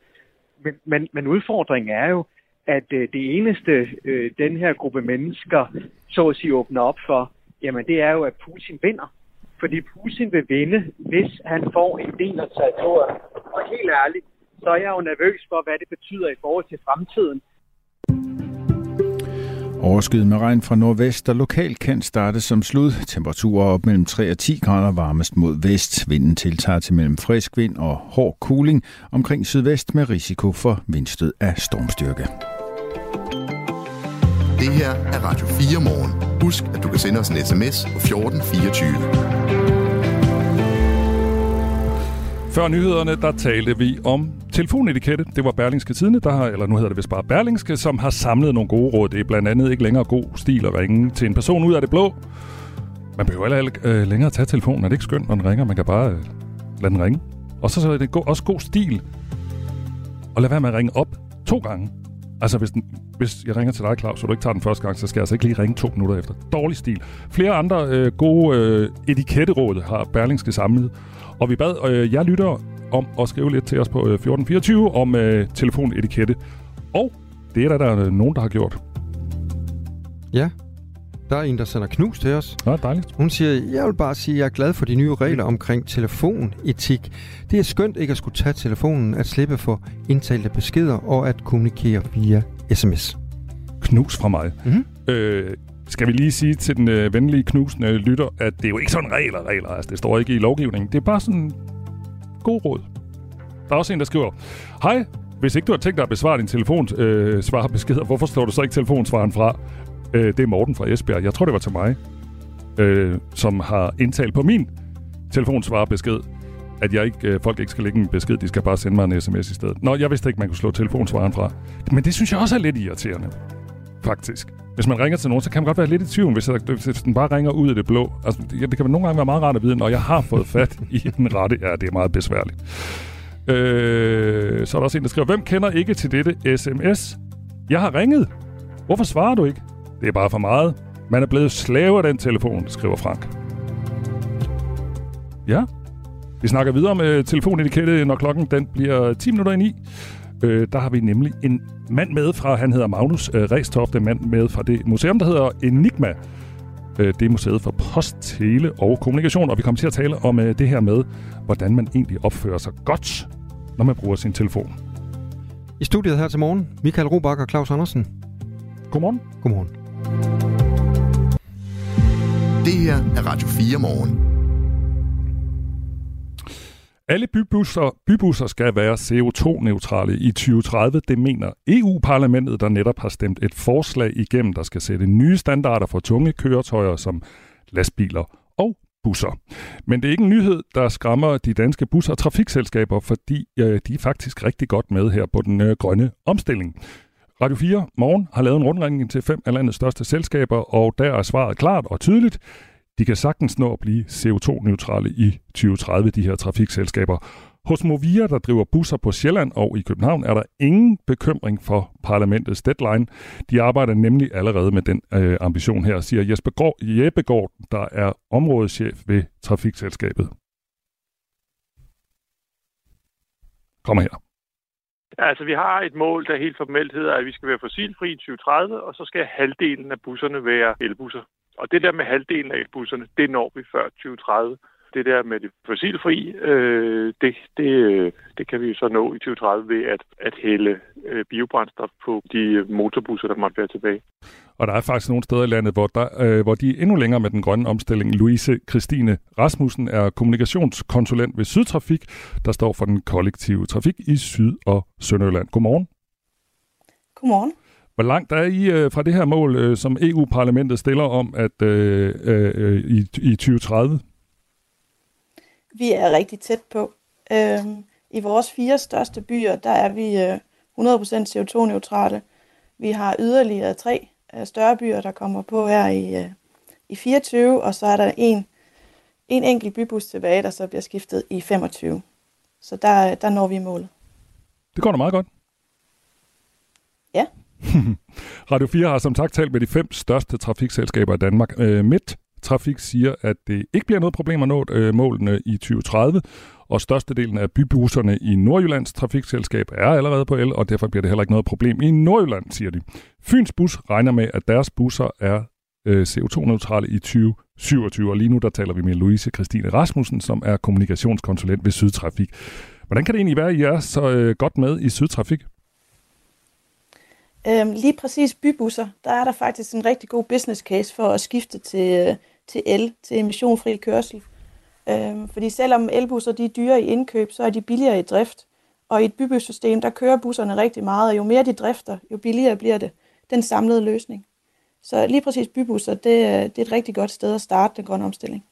Men, men, men udfordringen er jo, at øh, det eneste, øh, den her gruppe mennesker så at sige åbner op for, jamen det er jo, at Putin vinder. Fordi Putin vil vinde, hvis han får en del af territoriet. Og helt ærligt, så er jeg jo nervøs for, hvad det betyder i forhold til fremtiden. Overskyet med regn fra nordvest, der lokalt kan starte som slud. Temperaturer op mellem 3 og 10 grader varmest mod vest. Vinden tiltager til mellem frisk vind og hård kuling omkring sydvest med risiko for vindstød af stormstyrke. Det her er Radio 4 morgen. Husk, at du kan sende os en sms på 1424. Før nyhederne, der talte vi om telefonetikette. Det var Berlingske Tidene, der har, eller nu hedder det vist bare Berlingske, som har samlet nogle gode råd. Det er blandt andet ikke længere god stil at ringe til en person ud af det blå. Man behøver heller ikke øh, længere tage telefonen. Er det ikke skønt, når den ringer? Man kan bare øh, lade den ringe. Og så, så er det go- også god stil at lade være med at ringe op to gange. Altså, hvis, den, hvis jeg ringer til dig, Claus, og du ikke tager den første gang, så skal jeg altså ikke lige ringe to minutter efter. Dårlig stil. Flere andre øh, gode øh, etiketteråd har Berlingske samlet. Og vi bad øh, jer lytter om at skrive lidt til os på øh, 1424 om øh, telefonetikette. Og det er der, der er nogen, der har gjort. Ja, der er en, der sender knus til os. Ja, dejligt. Hun siger, jeg vil bare sige, at jeg er glad for de nye regler omkring telefonetik. Det er skønt ikke at skulle tage telefonen, at slippe for indtalte beskeder og at kommunikere via sms. Knus fra mig. Mhm. Øh, skal vi lige sige til den øh, venlige knusende lytter, at det er jo ikke sådan regler, regler. Altså, det står ikke i lovgivningen. Det er bare sådan god råd. Der er også en, der skriver, Hej, hvis ikke du har tænkt dig at besvare din telefonsvar øh, svarbeskeder, hvorfor slår du så ikke telefonsvaren fra? Øh, det er Morten fra Esbjerg. Jeg tror, det var til mig, øh, som har indtalt på min telefonsvarbesked, at jeg ikke, øh, folk ikke skal lægge en besked, de skal bare sende mig en sms i stedet. Nå, jeg vidste ikke, man kunne slå telefonsvaren fra. Men det synes jeg også er lidt irriterende, faktisk. Hvis man ringer til nogen, så kan man godt være lidt i tvivl, hvis, hvis den bare ringer ud af det blå. Altså, det, det kan nogle gange være meget rart at vide, når jeg har fået fat i den rette. Ja, det er meget besværligt. Øh, så er der også en, der skriver, hvem kender ikke til dette sms? Jeg har ringet. Hvorfor svarer du ikke? Det er bare for meget. Man er blevet slave af den telefon, skriver Frank. Ja, vi snakker videre med telefonetikette, når klokken den bliver 10 minutter i 9. Øh, der har vi nemlig en mand med fra, han hedder Magnus øh, Restofte, mand med fra det museum, der hedder Enigma. Øh, det er museet for post, tele og kommunikation, og vi kommer til at tale om øh, det her med, hvordan man egentlig opfører sig godt, når man bruger sin telefon. I studiet her til morgen, Michael Robach og Claus Andersen. Godmorgen. Godmorgen. Det her er Radio 4 morgen. Alle bybusser, bybusser skal være CO2-neutrale i 2030. Det mener EU-parlamentet, der netop har stemt et forslag igennem, der skal sætte nye standarder for tunge køretøjer som lastbiler og busser. Men det er ikke en nyhed, der skræmmer de danske busser og trafikselskaber, fordi øh, de er faktisk rigtig godt med her på den øh, grønne omstilling. Radio 4 Morgen har lavet en rundringning til fem af landets største selskaber, og der er svaret klart og tydeligt. De kan sagtens nå at blive CO2-neutrale i 2030, de her trafikselskaber. Hos Movia, der driver busser på Sjælland og i København, er der ingen bekymring for parlamentets deadline. De arbejder nemlig allerede med den øh, ambition her, siger Jesper Gård, Jeppe Gård, der er områdeschef ved trafikselskabet. Kom her. Altså, vi har et mål, der helt formelt hedder, at vi skal være fossilfri i 2030, og så skal halvdelen af busserne være elbusser. Og det der med halvdelen af elbusserne, det når vi før 2030. Det der med det fossilfri, øh, det, det, øh, det kan vi jo så nå i 2030 ved at, at hælde øh, biobrændstof på de motorbusser, der måtte være tilbage. Og der er faktisk nogle steder i landet, hvor, der, øh, hvor de er endnu længere med den grønne omstilling. Louise Christine Rasmussen er kommunikationskonsulent ved Sydtrafik, der står for den kollektive trafik i Syd- og Sønderjylland. Godmorgen. Godmorgen. Hvor langt er I øh, fra det her mål, øh, som EU-parlamentet stiller om, at øh, øh, i, i 2030? Vi er rigtig tæt på. Øhm, I vores fire største byer, der er vi øh, 100% CO2-neutrale. Vi har yderligere tre øh, større byer, der kommer på her i, øh, i 24, og så er der en, en enkelt bybus tilbage, der så bliver skiftet i 25. Så der, der når vi målet. Det går da meget godt. Ja. <laughs> Radio 4 har som sagt talt med de fem største trafikselskaber i Danmark. Øh, Midt Trafik siger, at det ikke bliver noget problem at nå øh, målene i 2030, og størstedelen af bybusserne i Nordjyllands trafikselskab er allerede på el, og derfor bliver det heller ikke noget problem i Nordjylland, siger de. Fyns Bus regner med, at deres busser er øh, CO2-neutrale i 2027, og lige nu der taler vi med Louise Christine Rasmussen, som er kommunikationskonsulent ved Sydtrafik. Hvordan kan det egentlig være, at I er så øh, godt med i Sydtrafik? Øhm, lige præcis bybusser, der er der faktisk en rigtig god business case for at skifte til, øh, til el, til emissionfri kørsel. Øhm, fordi selvom elbusser de er dyre i indkøb, så er de billigere i drift. Og i et bybussystem, der kører busserne rigtig meget, og jo mere de drifter, jo billigere bliver det. Den samlede løsning. Så lige præcis bybusser, det, det er et rigtig godt sted at starte den grønne omstilling.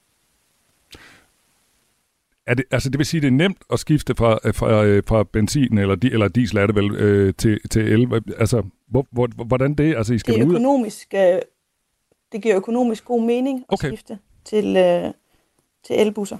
Er det, altså det vil sige, det er nemt at skifte fra, fra, fra benzin eller, di, eller diesel er det vel, øh, til, til el. Altså, hvor, hvor, hvordan det? Altså, I skal det er økonomisk, øh, det giver økonomisk god mening at Okay. skifte til, øh, til elbusser.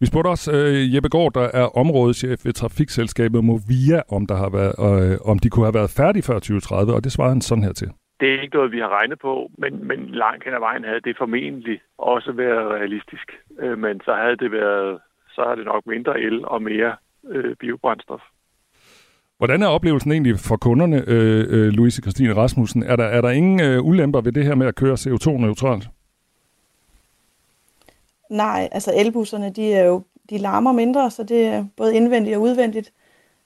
Vi spurgte også øh, Jeppe Gård, der er områdeschef ved trafikselskabet Movia, om, der har været, øh, om de kunne have været færdige før 2030, og det svarede han sådan her til. Det er ikke noget, vi har regnet på, men, men langt hen ad vejen havde det formentlig også været realistisk. Øh, men så havde det været, så har det nok mindre el og mere øh, biobrændstof. Hvordan er oplevelsen egentlig for kunderne, øh, øh, Louise Christine Rasmussen? Er der, er der ingen øh, ulemper ved det her med at køre CO2-neutralt? Nej, altså elbusserne, de, er jo, de larmer mindre, så det er både indvendigt og udvendigt.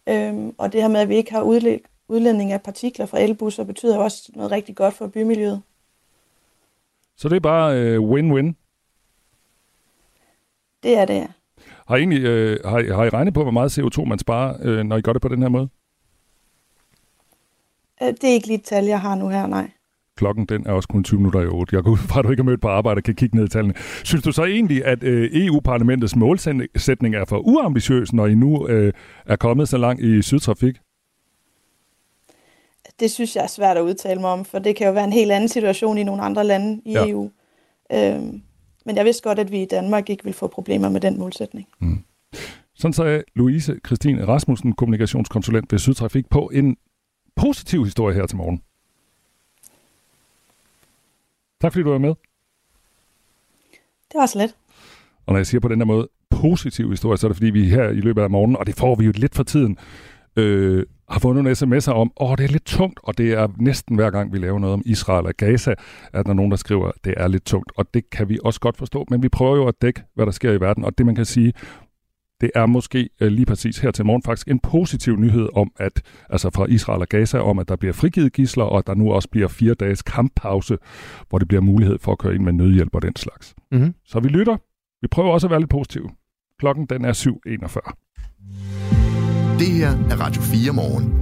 Øhm, og det her med, at vi ikke har udledning af partikler fra elbusser, betyder også noget rigtig godt for bymiljøet. Så det er bare øh, win-win? Det er det, ja. Har I, egentlig, øh, har, I, har I regnet på, hvor meget CO2 man sparer, øh, når I gør det på den her måde? Øh, det er ikke lige et tal, jeg har nu her, nej. Klokken den er også kun 20 minutter i 8. Jeg går ud fra, at du ikke er mødt på arbejde og kan kigge ned i tallene. Synes du så egentlig, at øh, EU-parlamentets målsætning er for uambitiøs, når I nu øh, er kommet så langt i sydtrafik? Det synes jeg er svært at udtale mig om, for det kan jo være en helt anden situation i nogle andre lande i ja. EU. Øhm, men jeg vidste godt, at vi i Danmark ikke vil få problemer med den målsætning. Mm. Sådan sagde Louise Christine Rasmussen, kommunikationskonsulent ved Sydtrafik, på en positiv historie her til morgen. Tak fordi du var med. Det var så let. Og når jeg siger på den her måde positiv historie, så er det fordi, vi her i løbet af morgenen, og det får vi jo lidt for tiden, øh, har fået nogle sms'er om, åh, oh, det er lidt tungt, og det er næsten hver gang, vi laver noget om Israel og Gaza, at der er nogen, der skriver, at det er lidt tungt, og det kan vi også godt forstå, men vi prøver jo at dække, hvad der sker i verden, og det man kan sige, det er måske øh, lige præcis her til morgen faktisk en positiv nyhed om, at altså fra Israel og Gaza, om at der bliver frigivet gisler, og at der nu også bliver fire dages kamppause, hvor det bliver mulighed for at køre ind med nødhjælp og den slags. Mm-hmm. Så vi lytter. Vi prøver også at være lidt positive. Klokken den er 7.41. Det her er Radio 4 morgen.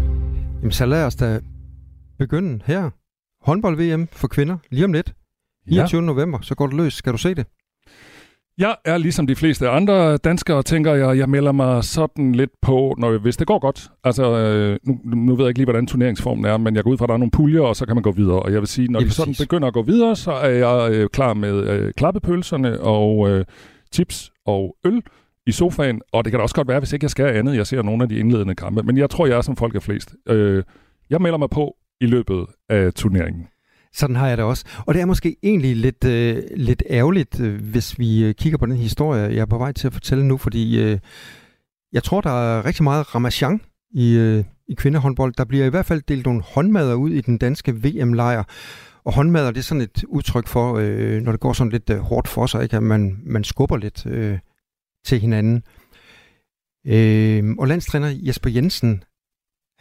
Jamen så lad os da begynde her. Håndbold-VM for kvinder lige om lidt. 29. Ja. november, så går det løs. Skal du se det? Jeg er ligesom de fleste andre danskere, tænker jeg, jeg melder mig sådan lidt på, når, hvis det går godt. Altså, øh, nu, nu ved jeg ikke lige, hvordan turneringsformen er, men jeg går ud fra, at der er nogle puljer, og så kan man gå videre. Og jeg vil sige, når ja, vi sådan begynder at gå videre, så er jeg øh, klar med øh, klappepølserne og øh, chips og øl i sofaen. Og det kan da også godt være, hvis ikke jeg skal andet, jeg ser nogle af de indledende kampe. Men jeg tror, jeg er som folk er flest. Øh, jeg melder mig på i løbet af turneringen. Sådan har jeg det også. Og det er måske egentlig lidt, øh, lidt ærgerligt, øh, hvis vi øh, kigger på den historie, jeg er på vej til at fortælle nu, fordi øh, jeg tror, der er rigtig meget ramachan i, øh, i kvindehåndbold. Der bliver i hvert fald delt nogle håndmader ud i den danske VM-lejr. Og håndmader, det er sådan et udtryk for, øh, når det går sådan lidt øh, hårdt for sig, ikke? at man, man skubber lidt øh, til hinanden. Øh, og landstræner Jesper Jensen,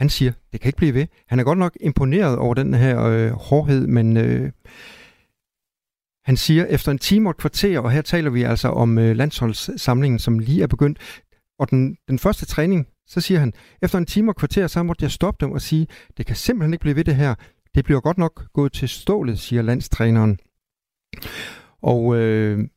han siger, det kan ikke blive ved. Han er godt nok imponeret over den her øh, hårdhed, men øh, han siger, efter en time og et kvarter, og her taler vi altså om øh, landsholdssamlingen, som lige er begyndt, og den, den første træning, så siger han, efter en time og et kvarter, så måtte jeg stoppe dem og sige, det kan simpelthen ikke blive ved det her. Det bliver godt nok gået til stålet, siger landstræneren. Og øh,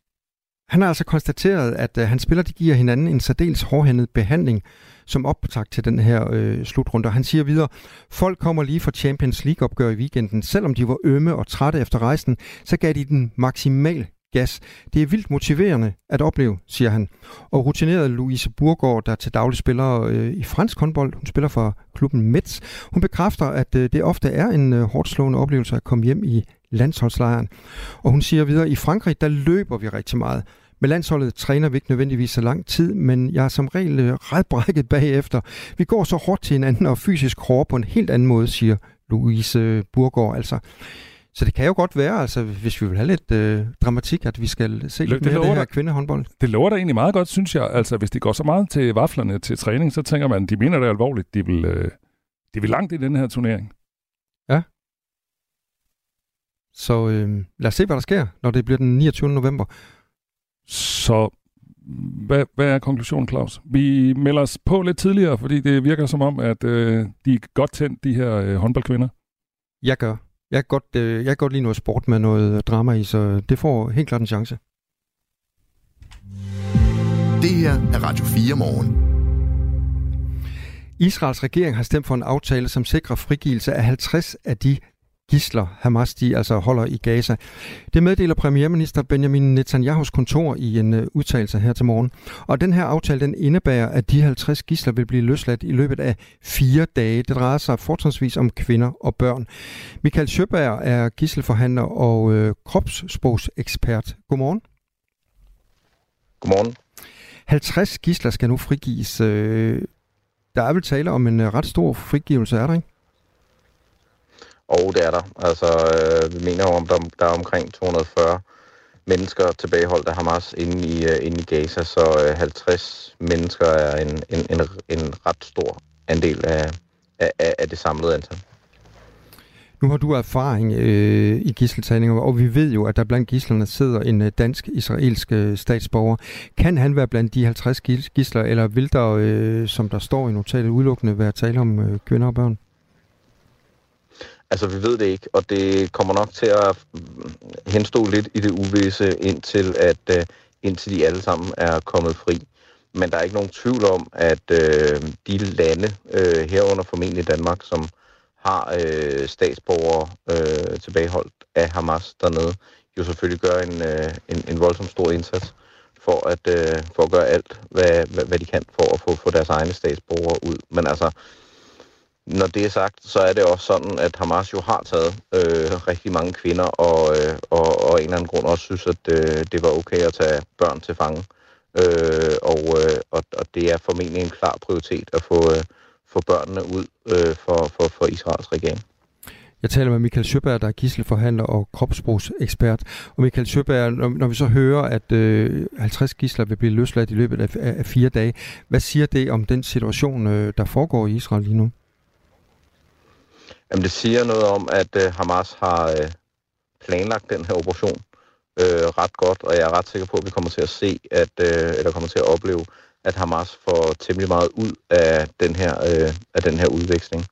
han har altså konstateret, at øh, hans spillere de giver hinanden en særdeles hårdhændet behandling som optakt til den her øh, slutrunde. han siger videre, folk kommer lige fra Champions League-opgør i weekenden. Selvom de var ømme og trætte efter rejsen, så gav de den maksimal gas. Det er vildt motiverende at opleve, siger han. Og rutineret Louise Burgård, der til daglig spiller øh, i fransk håndbold, hun spiller for klubben Metz, hun bekræfter, at øh, det ofte er en øh, hårdt slående oplevelse at komme hjem i landsholdslejren. Og hun siger videre, i Frankrig, der løber vi rigtig meget. Med landsholdet træner vi ikke nødvendigvis så lang tid, men jeg er som regel øh, ret brækket bagefter. Vi går så hårdt til hinanden og fysisk hårdt på en helt anden måde, siger Louise Burgård. Altså, så det kan jo godt være, altså, hvis vi vil have lidt øh, dramatik, at vi skal se lidt det mere af det her kvindehåndbold. Det lover da egentlig meget godt, synes jeg. Altså, hvis de går så meget til vaflerne til træning, så tænker man, de mener det alvorligt. De vil, øh, de vil langt i den her turnering. Ja. Så øh, lad os se, hvad der sker, når det bliver den 29. november. Så hvad, hvad er konklusionen, Claus? Vi melder os på lidt tidligere, fordi det virker som om, at øh, de er godt tændt, de her øh, håndboldkvinder. Jeg gør. Jeg kan, godt, øh, jeg kan godt lide noget sport med noget drama i, så det får helt klart en chance. Det her er Radio 4 morgen. Israels regering har stemt for en aftale, som sikrer frigivelse af 50 af de gisler, Hamas de altså holder i Gaza. Det meddeler premierminister Benjamin Netanyahus kontor i en uh, udtalelse her til morgen. Og den her aftale den indebærer, at de 50 gisler vil blive løsladt i løbet af fire dage. Det drejer sig fortrinsvis om kvinder og børn. Michael Schøberg er gisselforhandler og uh, kropssprogsekspert. Godmorgen. Godmorgen. 50 gisler skal nu frigives. Uh, der er vel tale om en ret stor frigivelse, er der ikke? Og det er der. Altså, øh, vi mener jo, om der, der er omkring 240 mennesker tilbageholdt af Hamas inde i, øh, inde i Gaza, så øh, 50 mennesker er en, en, en, en ret stor andel af, af, af det samlede antal. Nu har du erfaring øh, i gisseltagninger, og vi ved jo, at der blandt gislerne sidder en øh, dansk-israelsk øh, statsborger. Kan han være blandt de 50 gisler, eller vil der, øh, som der står i notatet, udelukkende være tale om øh, kvinder og børn? Altså, vi ved det ikke, og det kommer nok til at mm, henstå lidt i det uvisse, indtil, at, øh, indtil de alle sammen er kommet fri. Men der er ikke nogen tvivl om, at øh, de lande, øh, herunder formentlig Danmark, som har øh, statsborgere øh, tilbageholdt af Hamas dernede, jo selvfølgelig gør en, øh, en, en voldsom stor indsats for at, øh, for at gøre alt, hvad, hvad, hvad de kan for at få, få deres egne statsborgere ud. Men altså, når det er sagt, så er det også sådan, at Hamas jo har taget øh, rigtig mange kvinder, og, øh, og, og en eller anden grund også synes, at øh, det var okay at tage børn til fange. Øh, og, øh, og, og det er formentlig en klar prioritet at få, øh, få børnene ud øh, for, for, for Israels regering. Jeg taler med Michael Sjøberg, der er gisselforhandler og kropsbrugsekspert. Og Michael Sjøberg, når, når vi så hører, at øh, 50 gisler vil blive løsladt i løbet af, af fire dage, hvad siger det om den situation, øh, der foregår i Israel lige nu? Jamen, det siger noget om, at øh, Hamas har øh, planlagt den her operation øh, ret godt, og jeg er ret sikker på, at vi kommer til at se, at, øh, eller kommer til at opleve, at Hamas får temmelig meget ud af den her, øh, af den her udveksling.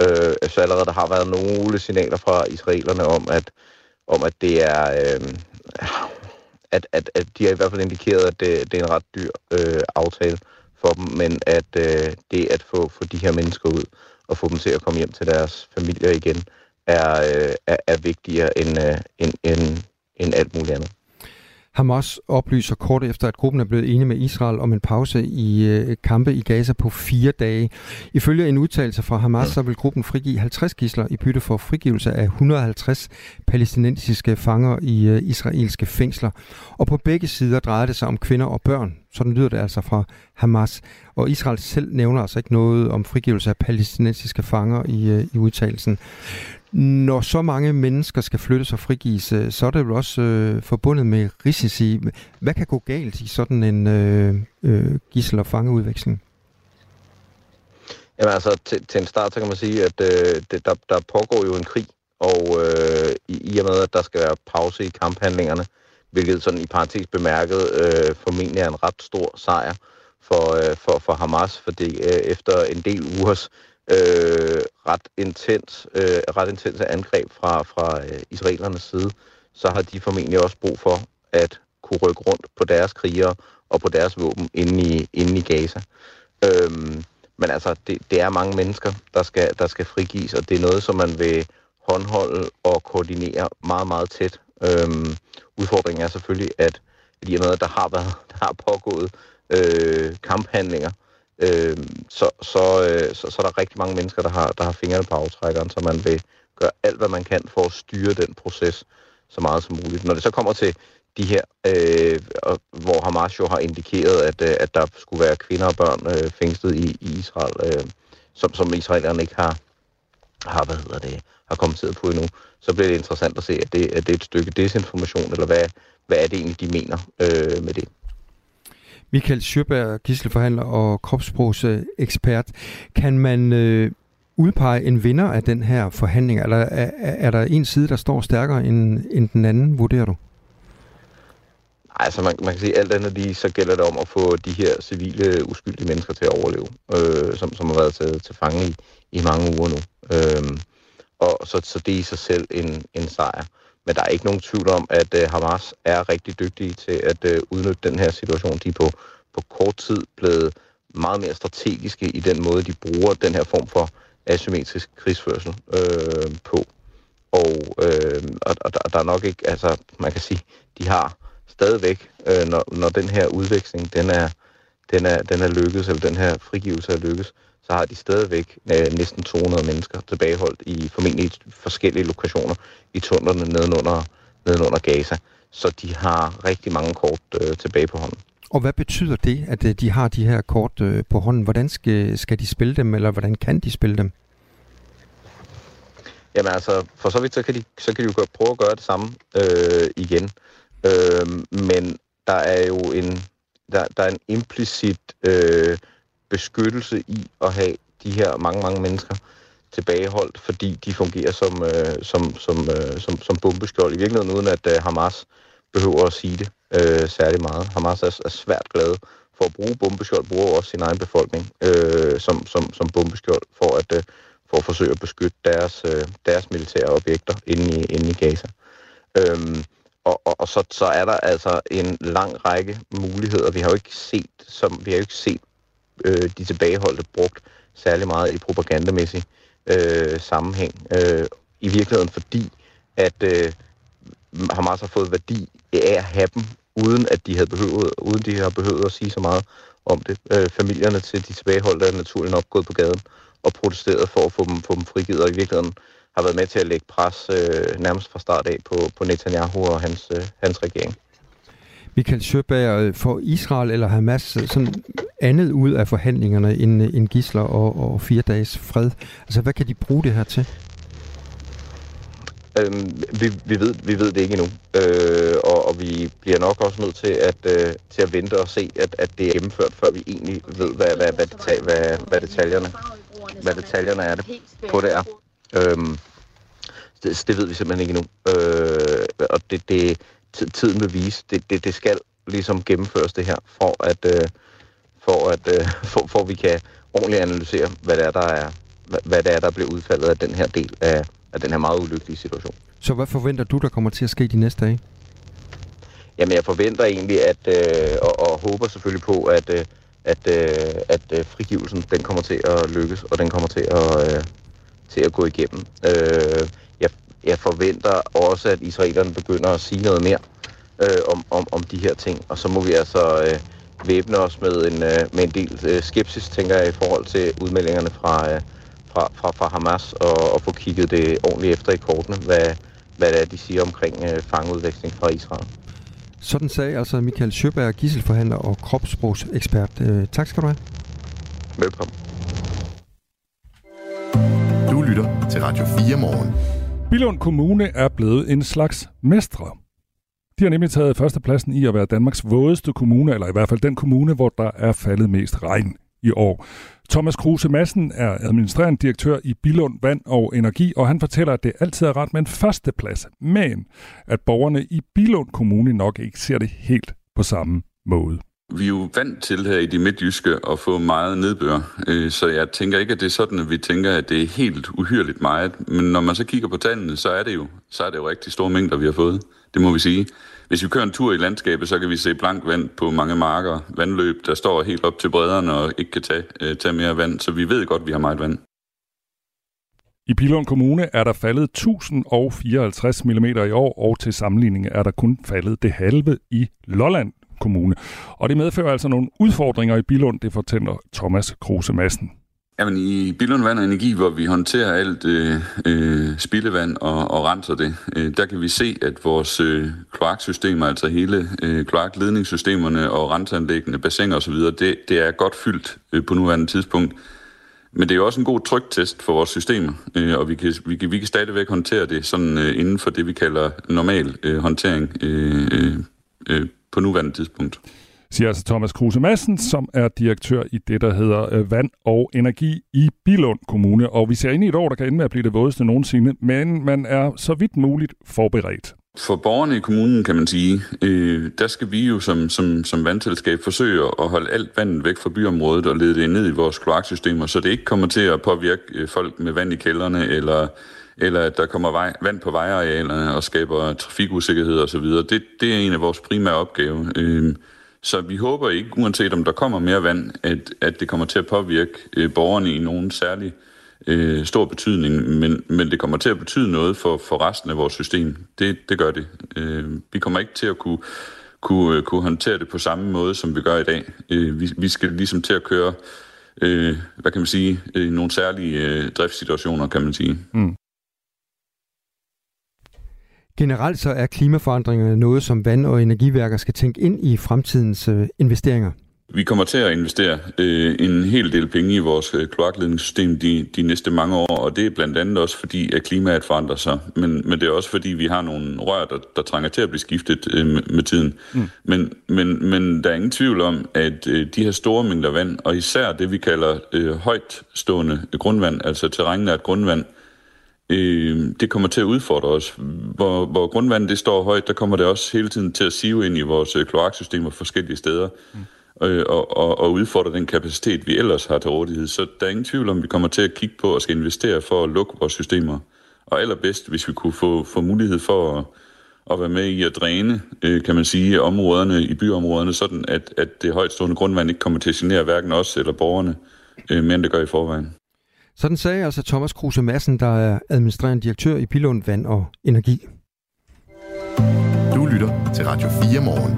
Øh, så allerede der har været nogle signaler fra israelerne om, at, om at det er... Øh, at, at, at de har i hvert fald indikeret, at det, det er en ret dyr øh, aftale for dem, men at øh, det at få, få de her mennesker ud, og få dem til at komme hjem til deres familier igen, er, øh, er, er vigtigere end, øh, end, end, end alt muligt andet. Hamas oplyser kort efter, at gruppen er blevet enige med Israel om en pause i øh, kampe i Gaza på fire dage. Ifølge en udtalelse fra Hamas, så vil gruppen frigive 50 gisler i bytte for frigivelse af 150 palæstinensiske fanger i øh, israelske fængsler. Og på begge sider drejer det sig om kvinder og børn. Sådan lyder det altså fra Hamas. Og Israel selv nævner altså ikke noget om frigivelse af palæstinensiske fanger i, øh, i udtalelsen. Når så mange mennesker skal flyttes og frigives, øh, så er det jo også øh, forbundet med risici. Hvad kan gå galt i sådan en øh, øh, gissel- og fangeudveksling? Jamen altså, til, til en start, så kan man sige, at øh, det, der, der pågår jo en krig, og øh, i, i og med, at der skal være pause i kamphandlingerne, hvilket sådan i parentes bemærket øh, formentlig er en ret stor sejr for, øh, for, for Hamas, fordi øh, efter en del ugers øh, øh, ret, intens, øh, ret intense angreb fra, fra øh, israelernes side, så har de formentlig også brug for at kunne rykke rundt på deres krigere og på deres våben inde i, inde i Gaza. Øhm, men altså, det, det er mange mennesker, der skal, der skal frigives, og det er noget, som man vil håndholde og koordinere meget, meget tæt. Øhm, udfordringen er selvfølgelig, at lige med, at der har, været, der har pågået øh, kamphandlinger, øh, øh, så, så, øh, så, så er der rigtig mange mennesker, der har, der har fingrene på aftrækkeren, så man vil gøre alt, hvad man kan for at styre den proces så meget som muligt. Når det så kommer til de her, øh, hvor Hamas jo har indikeret, at, øh, at der skulle være kvinder og børn øh, fængslet i, i Israel, øh, som, som israelerne ikke har, har, hvad hedder det, har kommenteret på endnu, så bliver det interessant at se, at det, at det er et stykke desinformation, eller hvad, hvad er det egentlig, de mener øh, med det. Michael Sjøberg, gisselforhandler og kropssprogsekspert. Kan man øh, udpege en vinder af den her forhandling? Eller er, er der en side, der står stærkere end, end den anden, vurderer du? Altså man, man kan sige, alt andet lige, så gælder det om at få de her civile, uskyldige mennesker til at overleve, øh, som, som har været til, til fange i, i mange uger nu. Øh, og så, så det er i sig selv en, en sejr. Men der er ikke nogen tvivl om, at øh, Hamas er rigtig dygtige til at øh, udnytte den her situation. De er på, på kort tid blevet meget mere strategiske i den måde, de bruger den her form for asymmetrisk krigsførsel øh, på. Og, øh, og, og der, der er nok ikke, altså man kan sige, de har stadigvæk, øh, når, når den her udveksling, den er, den er, den er lykkes, eller den her frigivelse er lykkes, så har de stadigvæk øh, næsten 200 mennesker tilbageholdt i formentlig forskellige lokationer i tunnelerne nedenunder, nedenunder Gaza. Så de har rigtig mange kort øh, tilbage på hånden. Og hvad betyder det, at øh, de har de her kort øh, på hånden? Hvordan skal, skal de spille dem, eller hvordan kan de spille dem? Jamen altså, for så vidt, så kan de, så kan de jo prøve at gøre det samme øh, igen. Øh, men der er jo en, der, der er en implicit øh, beskyttelse i at have de her mange, mange mennesker tilbageholdt, fordi de fungerer som, øh, som, som, øh, som, som bombeskjold. I virkeligheden uden at øh, Hamas behøver at sige det øh, særlig meget. Hamas er, er svært glad for at bruge bombeskjold, bruger også sin egen befolkning øh, som, som, som bombeskjold for at, øh, for at forsøge at beskytte deres, øh, deres militære objekter inde i, inde i Gaza. Øhm, og, og, og så, så er der altså en lang række muligheder. Vi har jo ikke set, som, vi har jo ikke set øh, de tilbageholdte brugt særlig meget i propagandamæssig øh, sammenhæng. Øh, I virkeligheden fordi, at øh, Hamas har fået værdi af at have dem, uden at de havde behøvet, uden de har behøvet at sige så meget om det. Øh, familierne til de tilbageholdte er naturligt nok gået på gaden og protesteret for at få dem, få dem frigivet, og i virkeligheden har været med til at lægge pres øh, nærmest fra start af på, på Netanyahu og hans, øh, hans regering. Michael Sjøberg, øh, for Israel eller Hamas øh, sådan andet ud af forhandlingerne end, øh, end gisler og, og fire dages fred? Altså, hvad kan de bruge det her til? Øhm, vi, vi, ved, vi ved det ikke endnu, øh, og, og vi bliver nok også nødt til at, øh, til at vente og se, at, at det er gennemført, før vi egentlig ved, hvad, hvad, hvad, deta- hvad, hvad, detaljerne, hvad detaljerne er det på det er. Øhm, det, det ved vi simpelthen ikke endnu, øh, og det, det tiden vil vise. Det, det, det skal ligesom gennemføres det her, for at, øh, for at øh, <laughs> for, for vi kan ordentligt analysere, hvad det er, der er, hvad det er, der bliver udfaldet af den her del af, af den her meget ulykkelige situation. Så hvad forventer du, der kommer til at ske de næste dage? Jamen, jeg forventer egentlig, at, øh, og, og håber selvfølgelig på, at, øh, at, øh, at øh, frigivelsen, den kommer til at lykkes, og den kommer til at, øh, til at gå igennem. Øh, jeg, forventer også, at israelerne begynder at sige noget mere øh, om, om, om de her ting, og så må vi altså øh, væbne os med en, øh, med en del øh, skepsis, tænker jeg, i forhold til udmeldingerne fra, øh, fra, fra, fra Hamas og, og få kigget det ordentligt efter i kortene, hvad, hvad det er, de siger omkring øh, fangeudveksling fra Israel. Sådan sagde altså Michael Sjøberg, gisselforhandler og kropssprogsekspert. Øh, tak skal du have. Velkommen. Du lytter til Radio 4 morgen. Bilund Kommune er blevet en slags mestre. De har nemlig taget førstepladsen i at være Danmarks vådeste kommune, eller i hvert fald den kommune, hvor der er faldet mest regn i år. Thomas Kruse Madsen er administrerende direktør i Bilund Vand og Energi, og han fortæller, at det altid er ret med en førsteplads, men at borgerne i Bilund Kommune nok ikke ser det helt på samme måde. Vi er jo vant til her i de midtjyske at få meget nedbør, øh, så jeg tænker ikke, at det er sådan, at vi tænker, at det er helt uhyrligt meget. Men når man så kigger på tallene, så er det jo, så er det jo rigtig store mængder, vi har fået. Det må vi sige. Hvis vi kører en tur i landskabet, så kan vi se blank vand på mange marker. Vandløb, der står helt op til bredderne og ikke kan tage, øh, tage mere vand. Så vi ved godt, at vi har meget vand. I Pilund Kommune er der faldet 1054 mm i år, og til sammenligning er der kun faldet det halve i Lolland Kommune. Og det medfører altså nogle udfordringer i Bilund, det fortæller Thomas Kruse Madsen. Jamen i Billund Vand og Energi, hvor vi håndterer alt øh, øh, spildevand og, og renser det, øh, der kan vi se, at vores øh, kloaksystemer, altså hele øh, kloakledningssystemerne og renseanlæggene, bassiner osv., det, det er godt fyldt øh, på nuværende tidspunkt. Men det er jo også en god tryktest for vores systemer, øh, og vi kan, vi, kan, vi kan stadigvæk håndtere det sådan øh, inden for det, vi kalder normal øh, håndtering øh, øh, øh på nuværende tidspunkt siger altså Thomas Kruse Madsen, som er direktør i det, der hedder øh, Vand og Energi i Bilund Kommune. Og vi ser ind i et år, der kan ende med at blive det vådeste nogensinde, men man er så vidt muligt forberedt. For borgerne i kommunen, kan man sige, øh, der skal vi jo som, som, som vandselskab forsøge at holde alt vandet væk fra byområdet og lede det ned i vores kloaksystemer, så det ikke kommer til at påvirke øh, folk med vand i kældrene, eller, eller at der kommer vej, vand på vejarealerne og skaber trafikusikkerhed osv. Det, det er en af vores primære opgaver. Øh, så vi håber ikke, uanset om der kommer mere vand, at, at det kommer til at påvirke øh, borgerne i nogen særlig øh, stor betydning, men, men det kommer til at betyde noget for, for resten af vores system. Det, det gør det. Øh, vi kommer ikke til at kunne, kunne, øh, kunne håndtere det på samme måde, som vi gør i dag. Øh, vi, vi skal ligesom til at køre, øh, hvad kan man sige, øh, nogle særlige øh, driftssituationer, kan man sige. Mm. Generelt så er klimaforandringerne noget, som vand- og energiværker skal tænke ind i fremtidens øh, investeringer. Vi kommer til at investere øh, en hel del penge i vores øh, kloakledningssystem de, de næste mange år, og det er blandt andet også fordi, at klimaet forandrer sig. Men, men det er også fordi, vi har nogle rør, der, der trænger til at blive skiftet øh, med, med tiden. Mm. Men, men, men der er ingen tvivl om, at øh, de her store mængder vand, og især det, vi kalder øh, højt stående grundvand, altså terrænnært grundvand, øh, det kommer til at udfordre os. Hvor, hvor grundvandet det står højt, der kommer det også hele tiden til at sive ind i vores øh, kloaksystemer forskellige steder. Mm øh, og, og, og udfordre den kapacitet, vi ellers har til rådighed. Så der er ingen tvivl om, vi kommer til at kigge på og skal investere for at lukke vores systemer. Og allerbedst, hvis vi kunne få, få mulighed for at, at være med i at dræne, øh, kan man sige, områderne i byområderne, sådan at, at det højtstående grundvand ikke kommer til at genere hverken os eller borgerne, øh, mere end det gør i forvejen. Sådan sagde altså Thomas Kruse Madsen, der er administrerende direktør i Pilund Vand og Energi. Du lytter til Radio 4 morgen.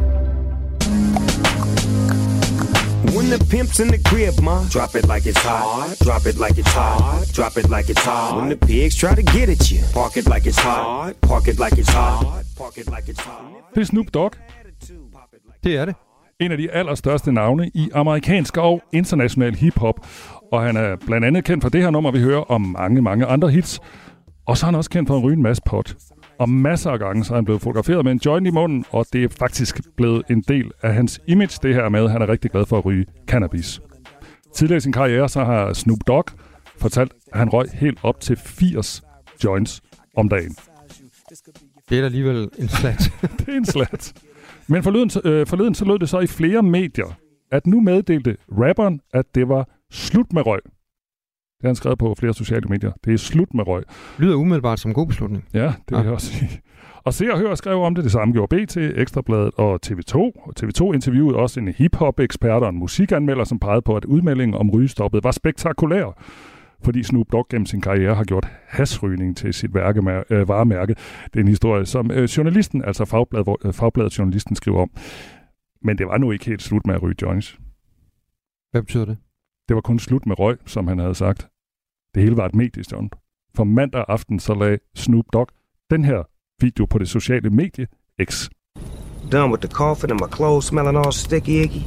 When the pimp's in the crib, ma, drop it like it's hot. Drop it like it's hot. Drop it like it's hot. When the pigs try to get at you, park it like it's hot. Park it like it's hot. Park it like it's hot. Det er Snoop Dogg. Det er det. En af de allerstørste navne i amerikansk og international hiphop. Og han er blandt andet kendt for det her nummer, vi hører, om mange, mange andre hits. Og så er han også kendt for at ryge en masse pot. Og masser af gange så er han blevet fotograferet med en joint i munden, og det er faktisk blevet en del af hans image, det her med, at han er rigtig glad for at ryge cannabis. Tidligere i sin karriere, så har Snoop Dogg fortalt, at han røg helt op til 80 joints om dagen. Det er alligevel en slat. <laughs> det er en slat. Men forleden, øh, forleden så lød det så i flere medier, at nu meddelte rapperen, at det var slut med røg. Det har han skrevet på flere sociale medier. Det er slut med røg. Lyder umiddelbart som en god beslutning. Ja, det vil ja. jeg også sige. Og Se og Hør skrev om det. Det samme gjorde BT, Ekstrabladet og TV2. Og TV2 interviewede også en hiphop-ekspert og en musikanmelder, som pegede på, at udmeldingen om rygestoppet var spektakulær fordi Snoop Dogg gennem sin karriere har gjort hasrygning til sit værke, øh, varemærke. Det er en historie, som øh, journalisten, altså fagbladet, øh, fagbladet journalisten skriver om. Men det var nu ikke helt slut med at ryge joints. Hvad betyder det? Det var kun slut med røg, som han havde sagt. Det hele var et mediestunt. For mandag aften så lagde Snoop Dogg den her video på det sociale medie X. Done with the coffin and my clothes smelling all sticky icky.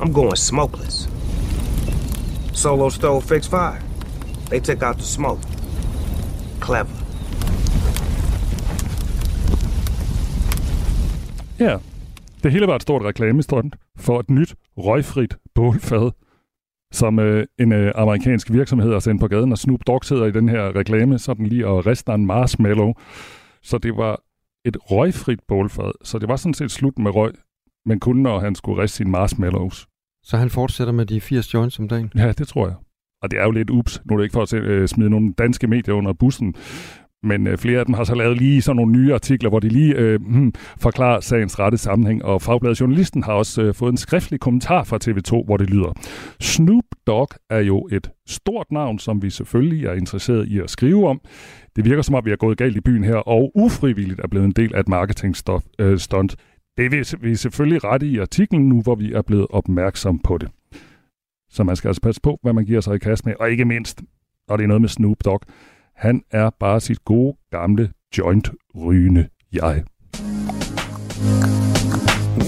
I'm going smokeless. Solo stove fix fire. They took out the smoke. Clever. Ja, det hele var et stort reklamestunt for et nyt røgfrit bålfad som øh, en øh, amerikansk virksomhed har sendt på gaden, og Snoop Dogg sidder i den her reklame, sådan lige og rester en marshmallow. Så det var et røgfrit bålfad, så det var sådan set slut med røg, men kun når han skulle riste sine marshmallows. Så han fortsætter med de 80 joints om dagen? Ja, det tror jeg. Og det er jo lidt ups. Nu er det ikke for at øh, smide nogle danske medier under bussen, men øh, flere af dem har så lavet lige sådan nogle nye artikler, hvor de lige øh, hmm, forklarer sagens rette sammenhæng. Og Fagbladet Journalisten har også øh, fået en skriftlig kommentar fra TV2, hvor det lyder. Snoop Dogg er jo et stort navn, som vi selvfølgelig er interesseret i at skrive om. Det virker som om, vi er gået galt i byen her, og ufrivilligt er blevet en del af et marketingstunt. Øh, stunt. det vil vi selvfølgelig rette i artiklen nu, hvor vi er blevet opmærksom på det. Så man skal altså passe på, hvad man giver sig i kast med, og ikke mindst, når det er noget med Snoop Dogg. Han er bare sit gode, gamle joint-rygende jeg.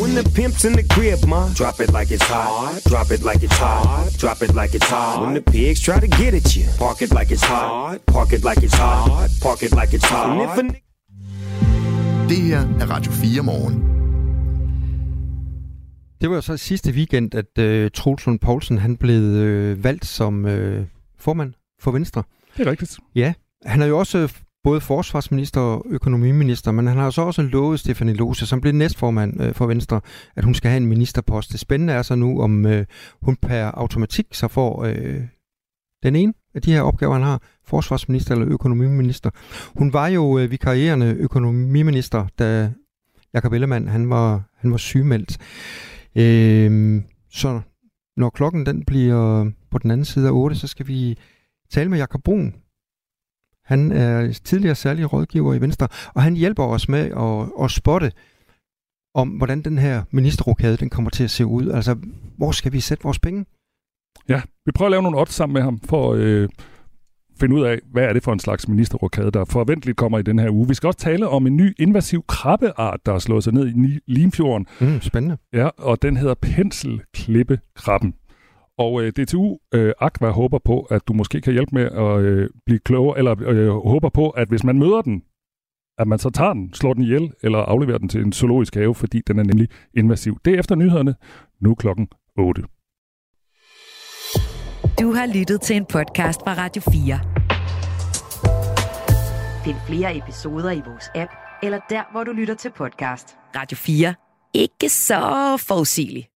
When the pimp's in the crib, ma, drop it like it's hot. Drop it like it's hot. Drop it like it's hot. When the pigs try to get at you, park it like it's hot. Park it like it's hot. Park it like it's hot. And if a Det her er Radio 4 morgen. Det var jo så sidste weekend, at uh, Troels Lund Poulsen han blev uh, valgt som uh, formand for Venstre. Det er rigtigt. Ja, han er jo også øh, både forsvarsminister og økonomiminister, men han har så også lovet Stefanie Lose, som blev næstformand øh, for Venstre, at hun skal have en ministerpost. Det spændende er så nu, om øh, hun per automatik så får øh, den ene af de her opgaver, han har, forsvarsminister eller økonomiminister. Hun var jo øh, vikarierende økonomiminister, da Jakob Ellemann, han var, han var sygemeldt. Øh, så når klokken den bliver på den anden side af 8, så skal vi tale med Jakob Brun, han er tidligere særlig rådgiver i Venstre, og han hjælper os med at, at spotte om, hvordan den her ministerrokade den kommer til at se ud. Altså, hvor skal vi sætte vores penge? Ja, vi prøver at lave nogle odds sammen med ham, for øh, finde ud af, hvad er det for en slags ministerrokade, der forventeligt kommer i den her uge. Vi skal også tale om en ny invasiv krabbeart, der har slået sig ned i Limfjorden. Mm, spændende. Ja, og den hedder penselklippekrabben. Og øh, DTU øh, Aqua håber på, at du måske kan hjælpe med at øh, blive klogere, eller øh, håber på, at hvis man møder den, at man så tager den, slår den ihjel, eller afleverer den til en zoologisk have, fordi den er nemlig invasiv. Det er efter nyhederne, nu klokken 8. Du har lyttet til en podcast fra Radio 4. Find flere episoder i vores app, eller der, hvor du lytter til podcast. Radio 4. Ikke så forudsigeligt.